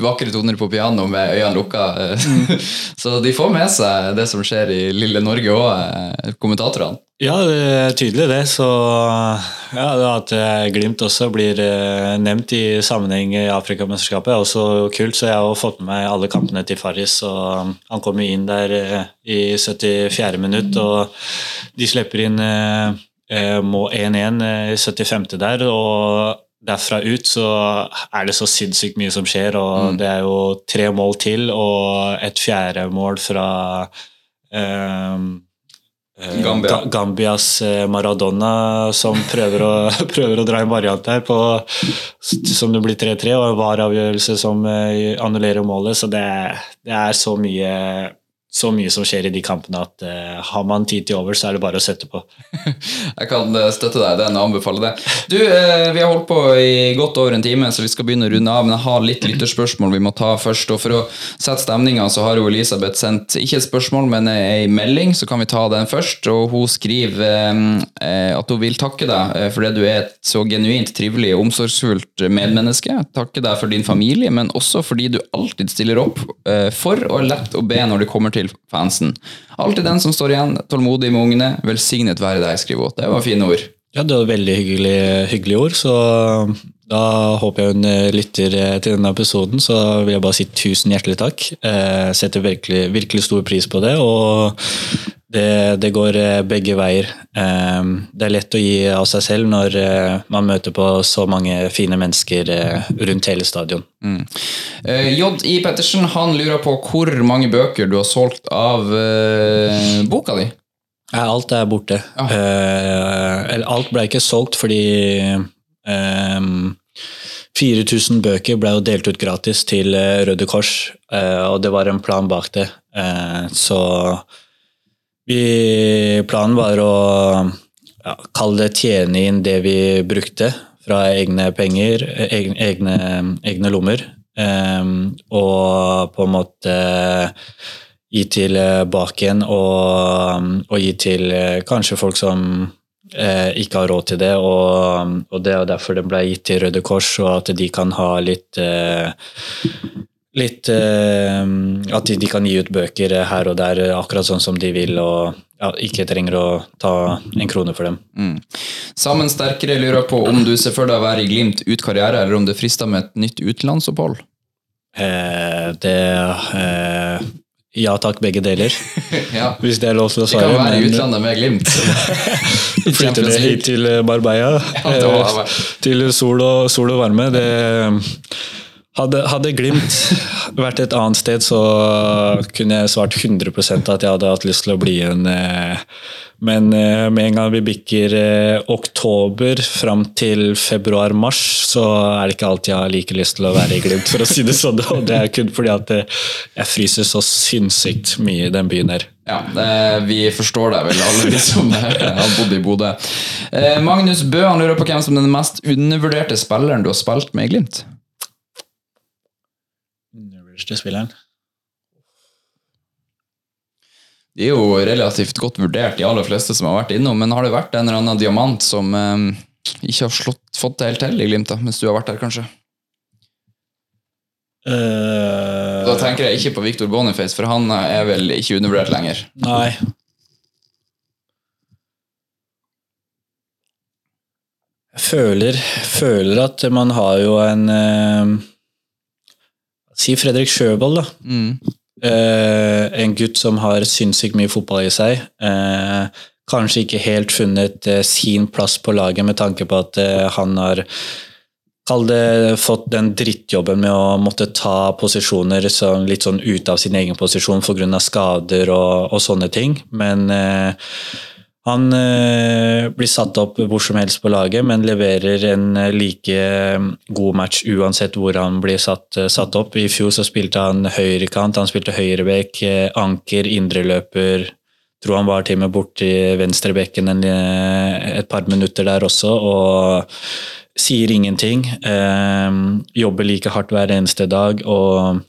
vakre toner på piano med øynene lukka. Så de får med seg det som skjer i lille Norge òg, kommentatorene. Ja, det er tydelig det. Så ja, det at eh, Glimt også blir eh, nevnt i sammenheng i Afrikamesterskapet, er også kult. Så jeg har fått med meg alle kampene til Farris, og han kom inn der eh, i 74. minutt, og de slipper inn eh, eh, må 1-1 eh, i 75. der, og derfra ut så er det så sinnssykt mye som skjer, og det er jo tre mål til, og et fjerde mål fra Eh, Gambia. Gambias eh, Maradona som prøver å, prøver å dra en variant her på, som det blir 3-3, og VAR-avgjørelse som eh, annullerer målet. Så det, det er så mye, så mye som skjer i de kampene at uh, har man tid til over, så er det bare å sette på. Jeg kan eh, støtte deg, den og anbefale det. Du, uh, Vi har holdt på i godt over en time, så vi skal begynne å runde av. Men jeg har litt lytterspørsmål vi må ta først. og For å sette stemninga, så har jo Elisabeth sendt ikke et spørsmål, men ei melding, så kan vi ta den først. og Hun skriver uh, at hun vil takke deg for fordi du er et så genuint trivelig og omsorgsfullt medmenneske. Takke deg for din familie, men også fordi du alltid stiller opp for og er lett å be når det kommer til fansen. Alltid den som står igjen, tålmodig med ungene. Velsignet være deg, skriver Åte. Det var fine ord. Ja, det var veldig hyggelig, hyggelige ord, så Da håper jeg hun eh, lytter eh, til denne episoden, så vil jeg bare si tusen hjertelig takk. Jeg setter virkelig, virkelig stor pris på det, og det, det går eh, begge veier. Eh, det er lett å gi av seg selv når eh, man møter på så mange fine mennesker eh, rundt hele stadion. Mm. J.I. Pettersen han lurer på hvor mange bøker du har solgt av boka di. Alt er borte. Ja. Eh, alt ble ikke solgt fordi um 4000 bøker ble jo delt ut gratis til Røde Kors, og det var en plan bak det. Så vi, planen var å ja, kalle det tjene inn det vi brukte fra egne penger, egne, egne, egne lommer, Um, og på en måte gi tilbake igjen og, og gi til eh, kanskje folk som eh, ikke har råd til det. Og, og det er derfor det ble gitt til Røde Kors, og at de kan ha litt eh, Litt eh, At de, de kan gi ut bøker her og der akkurat sånn som de vil, og ja, ikke trenger å ta en krone for dem. Mm. Sammen sterkere lurer på om du ser for deg å være i Glimt ut karriere, eller om det frister med et nytt utenlandsopphold. Eh, det eh, Ja takk, begge deler. ja. Hvis det er lov til å svare. Vi kan være i utlandet med Glimt. Flytter det hit til Barbeia. Ja, eh, til sol og, sol og varme. Det hadde, hadde Glimt vært et annet sted, så kunne jeg svart 100 at jeg hadde hatt lyst til å bli en eh, Men eh, med en gang vi bikker eh, oktober fram til februar-mars, så er det ikke alltid jeg har like lyst til å være i Glimt, for å si det sånn. Og det er kun fordi at jeg fryser så sinnssykt mye i den byen her. Ja, Vi forstår deg vel, alle vi som har bodd i Bodø. Magnus Bø han lurer på hvem som er den mest undervurderte spilleren du har spilt med i Glimt. Undervurderte spilleren. De er jo relativt godt vurdert, de aller fleste som har vært innom, men har det vært en eller annen diamant som eh, ikke har slått, fått det helt til i Glimt, da, mens du har vært der, kanskje? Uh, Da tenker jeg ikke på Victor Boniface, for han er vel ikke undervurdert lenger. Nei. Jeg føler, føler at man har jo en eh, Si Fredrik Sjøvold, da. Mm. Eh, en gutt som har sinnssykt mye fotball i seg. Eh, kanskje ikke helt funnet eh, sin plass på laget med tanke på at han har Kall det fått den drittjobben med å måtte ta posisjoner sånn, litt sånn ut av sin egen posisjon pga. skader og, og sånne ting. Men han eh, blir satt opp hvor som helst på laget, men leverer en eh, like god match uansett hvor han blir satt, eh, satt opp. I fjor så spilte han høyrekant, han spilte høyrebekk, eh, anker, indreløper. Tror han var til og med borti venstrebekken eh, et par minutter der også, og sier ingenting. Eh, jobber like hardt hver eneste dag. og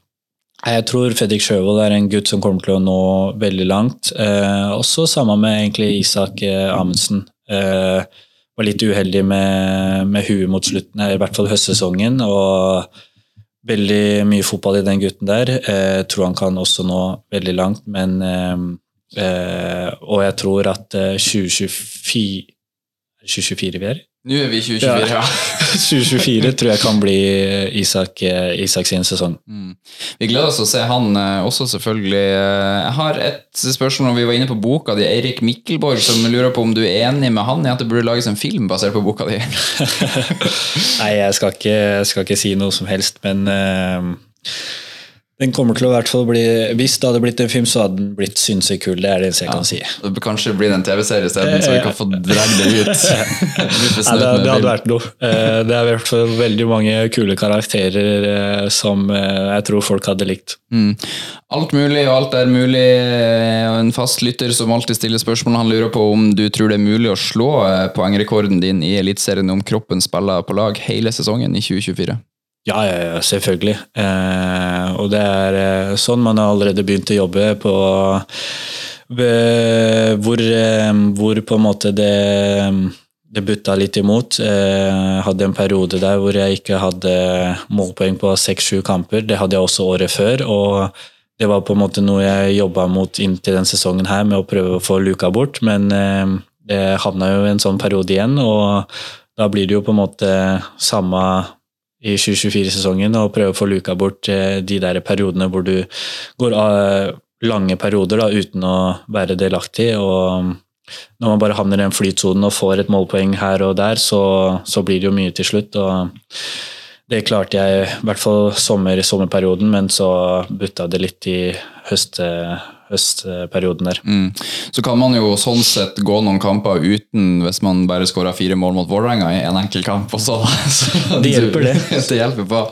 jeg tror Fredrik Sjøvold er en gutt som kommer til å nå veldig langt. Eh, også sammen med egentlig Isak eh, Amundsen. Eh, var litt uheldig med, med huet mot slutten, i hvert fall høstsesongen. og Veldig mye fotball i den gutten der. Eh, tror han kan også nå veldig langt, men eh, eh, Og jeg tror at eh, 2024 2024 vi er? Nå er vi i 2024, ja. 2024 tror jeg kan bli Isak, eh, Isak sin sesong. Mm. Vi gleder oss til å se han eh, også, selvfølgelig. Eh, Jeg har et spørsmål om vi var inne på boka di. Eirik Mikkelborg som lurer på om du er enig med han i at det burde lages en film basert på boka di. Nei, jeg skal ikke, jeg skal ikke si noe som helst, men eh, den kommer til å hvert fall bli Hvis det hadde blitt en film, så hadde den blitt sinnssykt kul. Det er det eneste jeg kan si. Det bør kanskje bli en TV-serie isteden, så vi kan få dratt det ut. Snudd det, det hadde vært noe. Eh, Det er i hvert fall veldig mange kule karakterer eh, som eh, jeg tror folk hadde likt. Mm. Alt mulig og alt er mulig. eh, Og en fast lytter som alltid stiller spørsmål, han lurer på om du tror det er mulig å slå eh, poengrekorden din i Eliteserien om kroppen spiller på lag hele sesongen i 2024. Ja, ja, ja selvfølgelig. Eh, og det er eh, sånn man har allerede begynt å jobbe på ved- hvor, eh, hvor på en måte det, det butta litt imot. Eh, Jeg hadde en periode der hvor jeg ikke hadde målpoeng på seks-sju kamper. Det hadde jeg også året før. og det var på en måte noe jeg jobba mot inntil denne sesongen her, med å prøve å få luka bort. Men eh, det havna jo i en sånn periode igjen, og da blir det jo på en måte samme i 2024-sesongen og prøve å få luka bort eh, de der periodene hvor du går av lange perioder da, uten å være delaktig. og når man bare havner i den flytsonen og får et målpoeng her og der, så, så blir det jo mye til slutt. og det klarte jeg i hvert fall sommer, sommerperioden, men så butta det litt i høst, høstperioden der. Mm. Så kan man jo sånn sett gå noen kamper uten hvis man bare skåra fire mål mot Vålerenga i en enkel kamp også. Så Det hjelper, det. det hjelper på.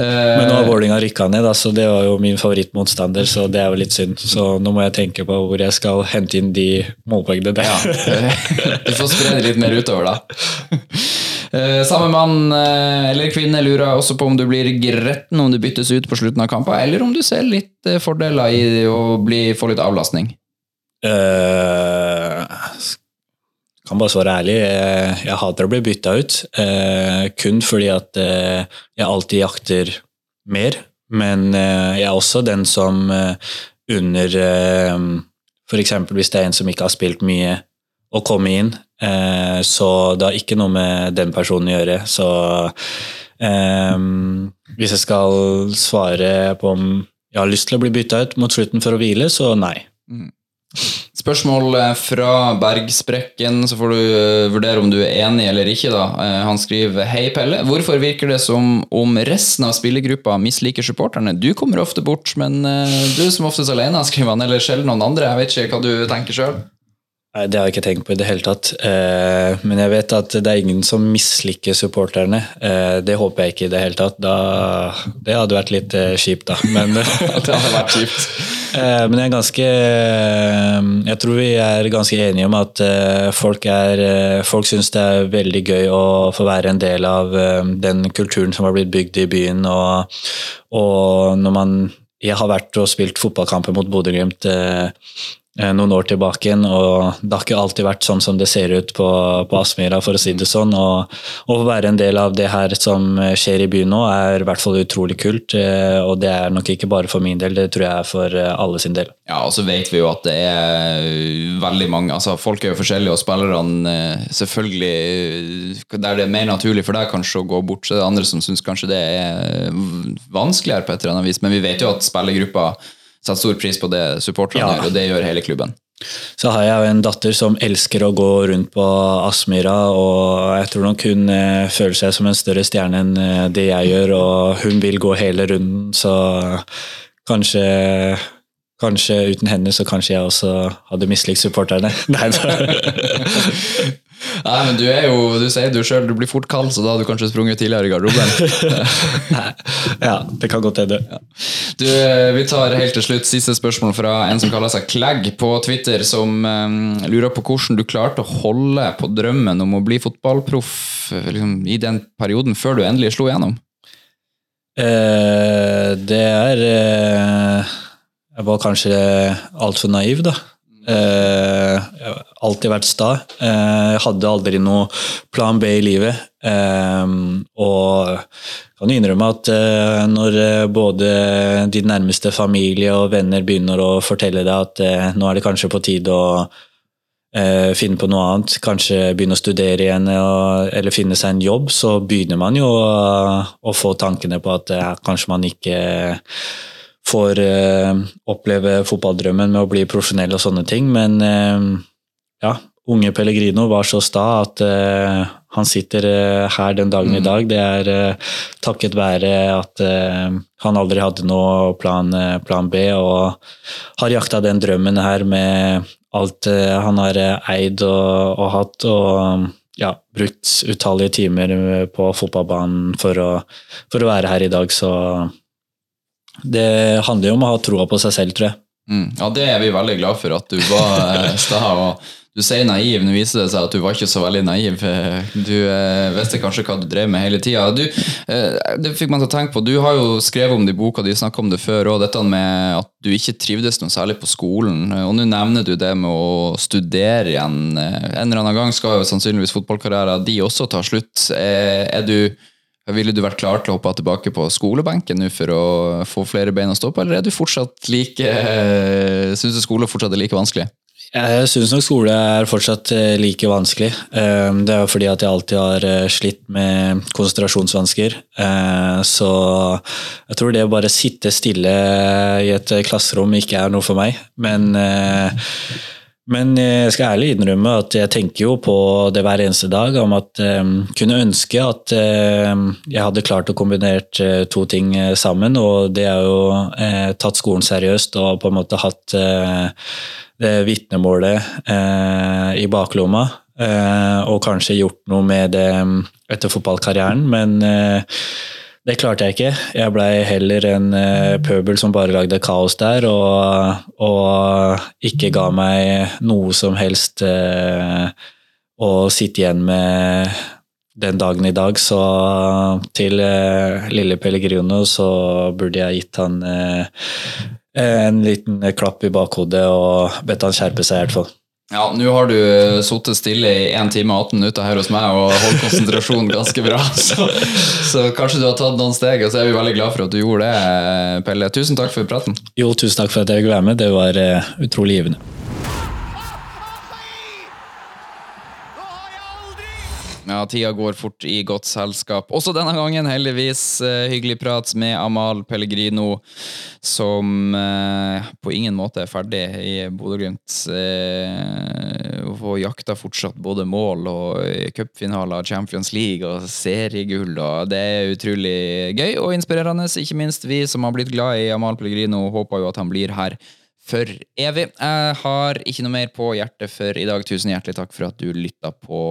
Men nå har Eh, Vålerenga rykka ned, da, så det var jo min favorittmotstander, så det er jo litt synd. Så nå må jeg tenke på hvor jeg skal hente inn de målpoengene der. ja, du får spre det litt mer utover, da. Eh, Samme mann eh, eller kvinne lurer også på om du blir gretten om du byttes ut på slutten av kampen, eller om du ser litt eh, fordeler i å bli, få litt avlastning. Uh, kan bare svare ærlig, jeg hater å bli bytta ut. uh, kun fordi at uh, jeg alltid jakter mer. Men uh, jeg er også den som under uh, F.eks. hvis det er en som ikke har spilt mye, å komme inn. Eh, så det har ikke noe med den personen å gjøre. Så eh, hvis jeg skal svare på om jeg har lyst til å bli bytta ut mot slutten for å hvile, så nei. Spørsmål eh, fra Bergsprekken, så får du eh, vurdere om du er enig eller ikke. da. Eh, Han skriver Hei, Pelle. Hvorfor virker det som om resten av spillergruppa misliker supporterne? Du kommer ofte bort, men du som oftest alene, skriver han. Eller sjelden noen andre. Jeg vet ikke hva du tenker sjøl. Nei, Det har jeg ikke tenkt på i det hele tatt. Eh, men jeg vet at det er ingen som misliker supporterne. Eh, det håper jeg ikke i det hele tatt. Da, det hadde vært litt eh, kjipt, da. Men, Det hadde vært kjipt. men jeg er ganske Jeg tror vi er ganske enige om at folk, er, folk syns det er veldig gøy å få være en del av den kulturen som har blitt bygd i byen. Og, og når man Jeg har vært og spilt fotballkamper mot Bodø-Glimt. Eh, noen år tilbake og det har ikke alltid vært sånn som det ser ut på, på Aspmyra, for å si det sånn. Og å være en del av det her som skjer i byen nå, er i hvert fall utrolig kult. eh, Og det er nok ikke bare for min del, det tror jeg er for eh, alle sin del. Ja, og så vet vi jo at det er veldig mange altså Folk er jo forskjellige, og spillerne selvfølgelig Der det er mer naturlig for deg kanskje å gå bort, så er det andre som syns kanskje det er vanskeligere på et eller annet vis. Men vi vet jo at spillergruppa setter stor pris på det supporterne Ja. gjør, og det gjør hele klubben. Så har jeg jo en datter som elsker å gå rundt på Aspmyra, og jeg tror nok hun eh, føler seg som en større stjerne enn eh, det jeg gjør, og hun vil gå hele runden, så kanskje Kanskje uten henne så kanskje jeg også hadde mislikt supporterne. Nei. Nei, men du er jo, du sier du sjøl, du blir fort kald, så da hadde du kanskje sprunget tidligere i garderoben. ja, det kan godt hende. Du, eh, Vi tar helt til slutt siste spørsmål fra en som kaller seg Klegg på Twitter, som um, lurer på hvordan du klarte å holde på drømmen om å bli fotballproff liksom, i den perioden før du endelig slo igjennom. Eh, det er eh, Jeg var kanskje altfor naiv, da. Eh, jeg har alltid vært sta. Eh, jeg hadde aldri noe plan B i livet. Eh, og kan innrømme at eh, når både din nærmeste familie og venner begynner å fortelle deg at eh, nå er det kanskje på tide å finne på noe annet, kanskje begynne å studere igjen og, eller finne seg en jobb, så begynner man jo å, å få tankene på at kanskje man ikke får eh, oppleve fotballdrømmen med å bli profesjonell og sånne ting, men eh, ja, unge Pellegrino var så sta at eh, han sitter eh, her den dagen i dag. Det er eh, takket være at eh, han aldri hadde noe plan, plan B, og har jakta den drømmen her med alt han har eid og, og hatt, og ja, brukt utallige timer på fotballbanen for å, for å være her i dag, så det handler jo om å ha troa på seg selv, tror jeg. Mm. Ja, det er vi veldig glad for, at du var eh, sta. Du sier naiv, nå viser det seg at du var ikke så veldig naiv. Du eh, visste kanskje hva du drev med hele tida. Eh, det fikk man til å tenke på. Du har jo skrevet om det i boka di, snakka om det før, og dette med at du ikke trivdes noe særlig på skolen. Og nå nevner du det med å studere igjen. Eh, En eller annen gang skal jo sannsynligvis fotballkarrieren de også ta slutt. Eh, Er du ville du vært klar til å hoppe tilbake på skolebenken for å få flere bein å stå på, eller er du fortsatt like Syns du skole fortsatt er like vanskelig? Jeg syns nok skole er fortsatt eh, like vanskelig. Eh, Det er jo fordi at jeg alltid har eh, slitt med konsentrasjonsvansker. Eh, Så jeg tror det å bare sitte stille i et eh, klasserom ikke er noe for meg. Men, eh, men jeg skal ærlig innrømme at jeg tenker jo på det hver eneste dag, om at eh, kunne ønske at eh, jeg hadde klart å kombinert eh, to ting sammen, og det er jo eh, tatt skolen seriøst og på en måte hatt det vitnemålet i baklomma. Og kanskje gjort noe med det etter fotballkarrieren, men det klarte jeg ikke. Jeg blei heller en eh, pøbel som bare lagde kaos der, og, og ikke ga meg noe som helst eh, å sitte igjen med den dagen i dag. Så til eh, lille Pellegrino så burde jeg gitt han en liten klapp i bakhodet og bedt han skjerpe seg i hvert fall. Ja, nå har du sittet stille i 1 time og 18 minutter her hos meg og holdt konsentrasjonen ganske bra, så, så kanskje du har tatt noen steg, og så er vi veldig glad for at du gjorde det, Pelle. Tusen takk for praten. Jo, tusen takk for at jeg fikk være med. Det var eh, utrolig givende. Ja, tida går fort i godt selskap. Også denne gangen, heldigvis, eh, hyggelig prat med Amal Pellegrino, som eh, på ingen måte er ferdig i Bodø-Glimt. Eh, og jakter fortsatt både mål og eh, cupfinaler, Champions League og seriegull. Og det er utrolig gøy og inspirerende. Ikke minst vi som har blitt glad i Amal Pellegrino, håper jo at han blir her for evig. Jeg har ikke noe mer på hjertet for i dag. Tusen hjertelig takk for at du lytta på,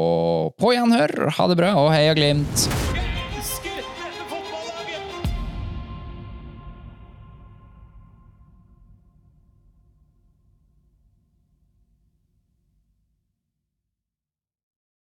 på gjenhør. Ha det bra, og heia Glimt!